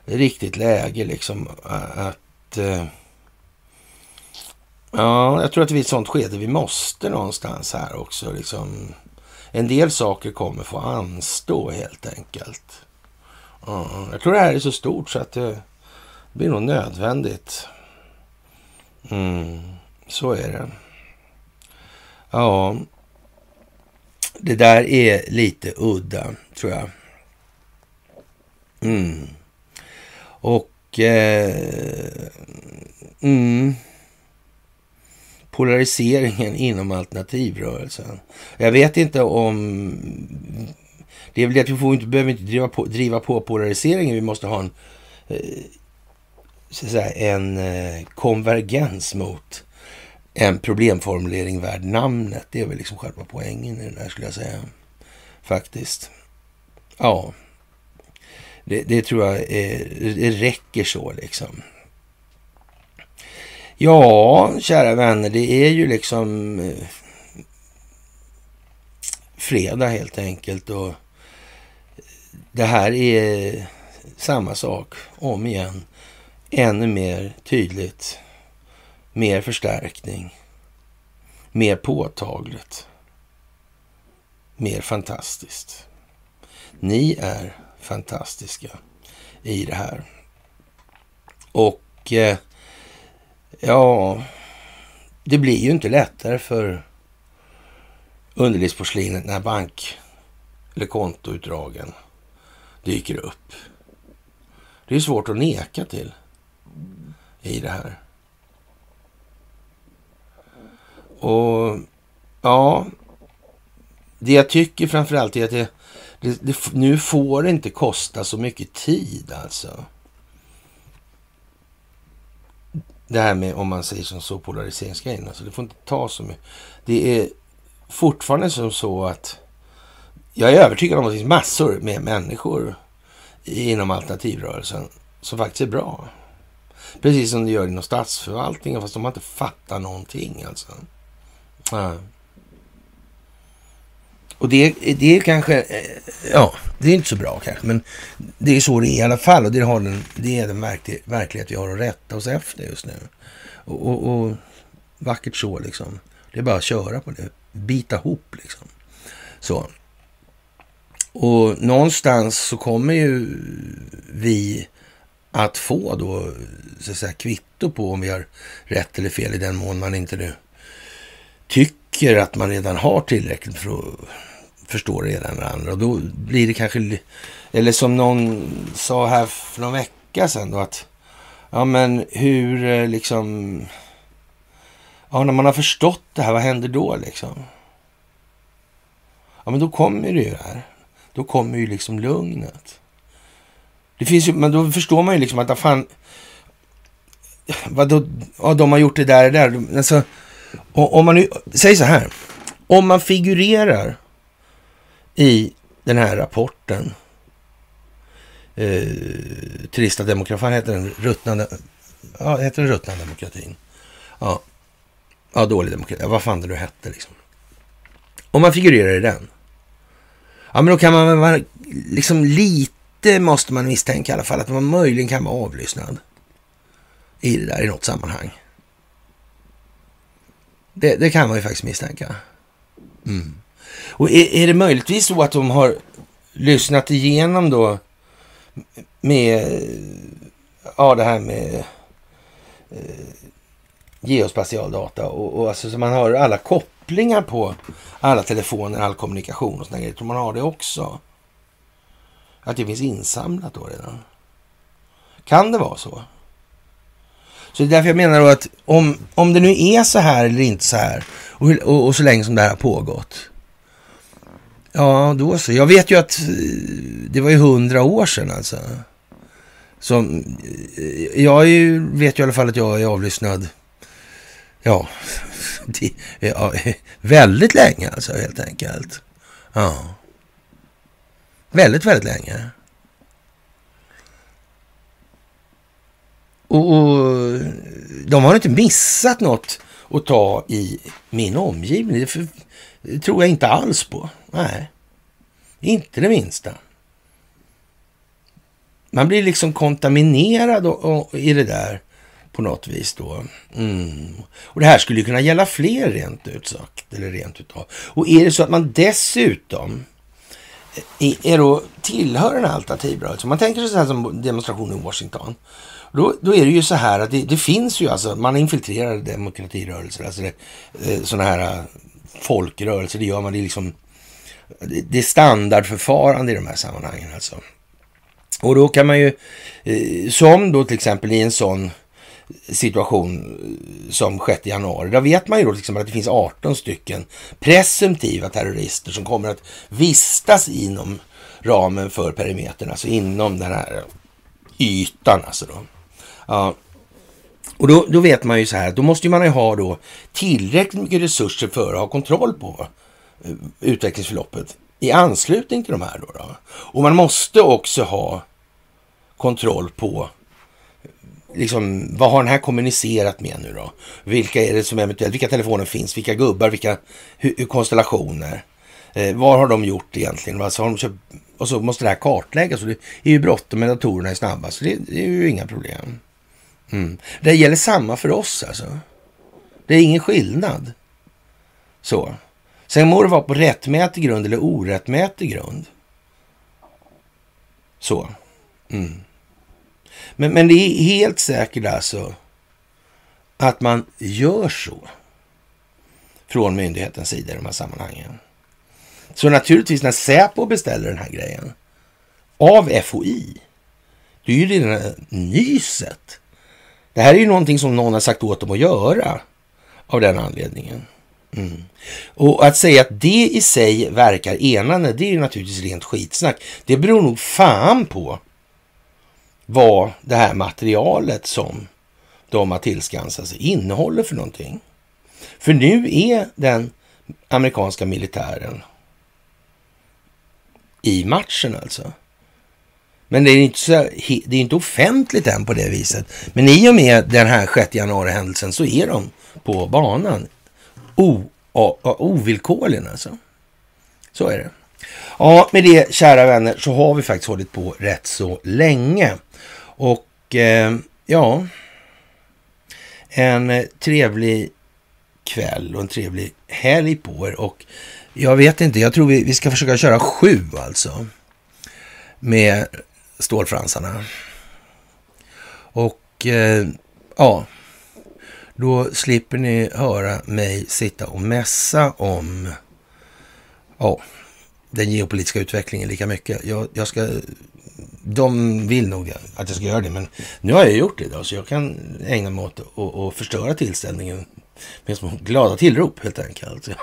riktigt läge liksom att eh, Ja, jag tror att vi är i ett sånt skede vi måste någonstans här också. Liksom. En del saker kommer få anstå helt enkelt. Ja, jag tror det här är så stort så att det blir nog nödvändigt. Mm, så är det. Ja, det där är lite udda tror jag. Mm. Och... Eh, mm polariseringen inom alternativrörelsen. Jag vet inte om... Det är väl det att vi får inte, behöver inte driva på, driva på polariseringen. Vi måste ha en, eh, så att säga, en eh, konvergens mot en problemformulering värd namnet. Det är väl liksom själva poängen i det där skulle jag säga. Faktiskt. Ja. Det, det tror jag är, det räcker så liksom. Ja, kära vänner, det är ju liksom eh, fredag helt enkelt och det här är samma sak om igen. Ännu mer tydligt, mer förstärkning, mer påtagligt, mer fantastiskt. Ni är fantastiska i det här. Och eh, Ja, det blir ju inte lättare för underlivsporslinet när bank eller kontoutdragen dyker upp. Det är svårt att neka till i det här. Och ja, det jag tycker framförallt är att det, det, det, nu får det inte kosta så mycket tid alltså. det här med, om man säger som så, polariseringsgrejen. Alltså det får inte ta så mycket. Det är fortfarande som så att jag är övertygad om att det finns massor med människor inom alternativrörelsen som faktiskt är bra. Precis som det gör inom statsförvaltningen, fast de har inte fattat någonting alltså. Ja. Och det, det är kanske, eh, ja, det är inte så bra kanske, men det är så det är i alla fall. Och det, har den, det är den verklighet vi har att rätta oss efter just nu. Och, och, och vackert så liksom. Det är bara att köra på det. Bita ihop liksom. Så. Och någonstans så kommer ju vi att få då så att säga kvitto på om vi har rätt eller fel i den mån man inte nu tycker att man redan har tillräckligt för att förstå det ena eller andra. Och då blir det kanske, eller som någon sa här för någon vecka sedan då att, ja men hur eh, liksom, ja när man har förstått det här, vad händer då liksom? Ja men då kommer det ju här. Då kommer ju liksom lugnet. Det finns ju, men då förstår man ju liksom att, fan, vadå, ja de har gjort det där och där. Alltså, om man nu, säg så här. Om man figurerar i den här rapporten, eh, Trista demokratin, heter den ruttnande, ja, heter den ruttnande demokratin? Ja. ja, dålig demokrati, ja, vad fan det nu hette liksom. Om man figurerar i den, ja men då kan man vara, liksom lite måste man misstänka i alla fall att man möjligen kan vara avlyssnad i det där i något sammanhang. Det, det kan man ju faktiskt misstänka. Mm. Och är, är, det möjligtvis så att de har lyssnat igenom då med, ja det här med eh, geospatialdata och, och alltså så man har alla kopplingar på alla telefoner, all kommunikation och sådana grejer. Tror man har det också? Att det finns insamlat då redan? Kan det vara så? Så det är därför jag menar då att om, om det nu är så här eller inte så här och, och, och så länge som det här har pågått. Ja, då så. Jag vet ju att eh, det var ju hundra år sedan alltså. Som eh, jag ju, vet ju i alla fall att jag är avlyssnad. Ja, ja, väldigt länge alltså helt enkelt. Ja. Väldigt, väldigt länge. Och, och de har inte missat något att ta i min omgivning. Det, för, det tror jag inte alls på. Nej, inte det minsta. Man blir liksom kontaminerad och, och, i det där på något vis då. Mm. Och det här skulle ju kunna gälla fler rent ut sagt. Eller rent utav. Och är det så att man dessutom eh, är då tillhör en alternativrörelse. Man tänker sig så här som demonstrationen i Washington. Då, då är det ju så här att det, det finns ju alltså, man infiltrerar demokratirörelser, alltså det, eh, sådana här eh, folkrörelser, det gör man, det är liksom, det, är standardförfarande i de här sammanhangen alltså. Och då kan man ju, eh, som då till exempel i en sån situation som 6 januari. Då vet man ju då liksom att det finns 18 stycken presumtiva terrorister som kommer att vistas inom ramen för perimetern, alltså inom den här ytan alltså då. Ja. Och då, då vet man ju så här, då måste man ju ha då tillräckligt mycket resurser för att ha kontroll på eh, utvecklingsförloppet i anslutning till de här då. då. Och man måste också ha kontroll på liksom, vad har den här kommunicerat med nu då? Vilka är det som eventuellt, vilka telefoner finns, vilka gubbar, vilka hur, konstellationer? Eh, vad har de gjort egentligen? Alltså, har de köpt, och så måste det här kartläggas och det är ju bråttom med datorerna är snabba, så det, det är ju inga problem. Mm. Det gäller samma för oss alltså. Det är ingen skillnad. Så. Sen må det vara på rättmätig grund eller orättmätig grund. Så. Mm. Men, men det är helt säkert alltså att man gör så från myndighetens sida i de här sammanhangen. Så naturligtvis när Säpo beställer den här grejen av FOI, det är ju det nyset. Det här är ju någonting som någon har sagt åt dem att göra av den anledningen. Mm. Och att säga att det i sig verkar enande, det är ju naturligtvis rent skitsnack. Det beror nog fan på vad det här materialet som de har tillskansat sig innehåller för någonting. För nu är den amerikanska militären i matchen alltså. Men det är inte, så, det är inte offentligt än på det viset. Men i och med den här 6 januari-händelsen så är de på banan. O, o, o, ovillkorligen alltså. Så är det. Ja, med det kära vänner så har vi faktiskt hållit på rätt så länge. Och eh, ja, en eh, trevlig kväll och en trevlig helg på er. Och jag vet inte, jag tror vi, vi ska försöka köra sju alltså. Med stålfransarna. Och eh, ja, då slipper ni höra mig sitta och mässa om ja, den geopolitiska utvecklingen lika mycket. Jag, jag ska de vill nog att jag ska göra det, men nu har jag gjort det idag, så jag kan ägna mig åt att förstöra tillställningen med små glada tillrop helt enkelt.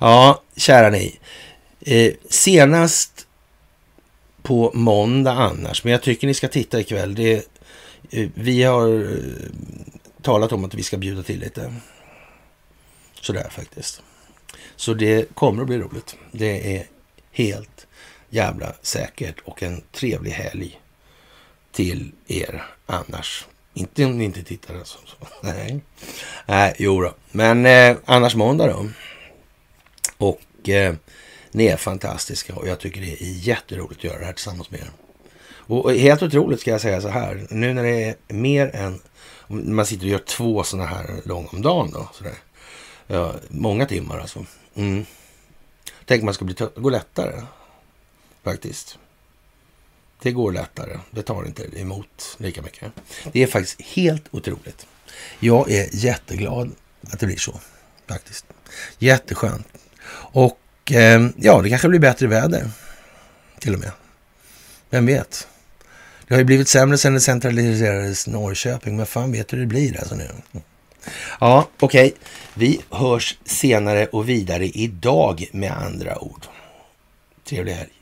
Ja, kära ni. Eh, senast på måndag annars, men jag tycker ni ska titta ikväll. Det, eh, vi har eh, talat om att vi ska bjuda till lite. Sådär faktiskt. Så det kommer att bli roligt. Det är helt jävla säkert och en trevlig helg till er annars. Inte om ni inte tittar alltså. Nej, Nej jo då. Men eh, annars måndag då. Och eh, ni är fantastiska och jag tycker det är jätteroligt att göra det här tillsammans med er. Och helt otroligt ska jag säga så här. Nu när det är mer än... Man sitter och gör två sådana här långa om dagen då. Sådär. Ja, många timmar alltså. Mm. Tänk man ska bli gå lättare. Faktiskt. Det går lättare. Det tar inte emot lika mycket. Det är faktiskt helt otroligt. Jag är jätteglad att det blir så. Faktiskt. Jätteskönt. Och Eh, ja, det kanske blir bättre väder. Till och med. Vem vet? Det har ju blivit sämre sedan det centraliserades Norrköping. Men fan vet hur det blir alltså nu. Ja, okej. Okay. Vi hörs senare och vidare idag med andra ord. Trevlig helg.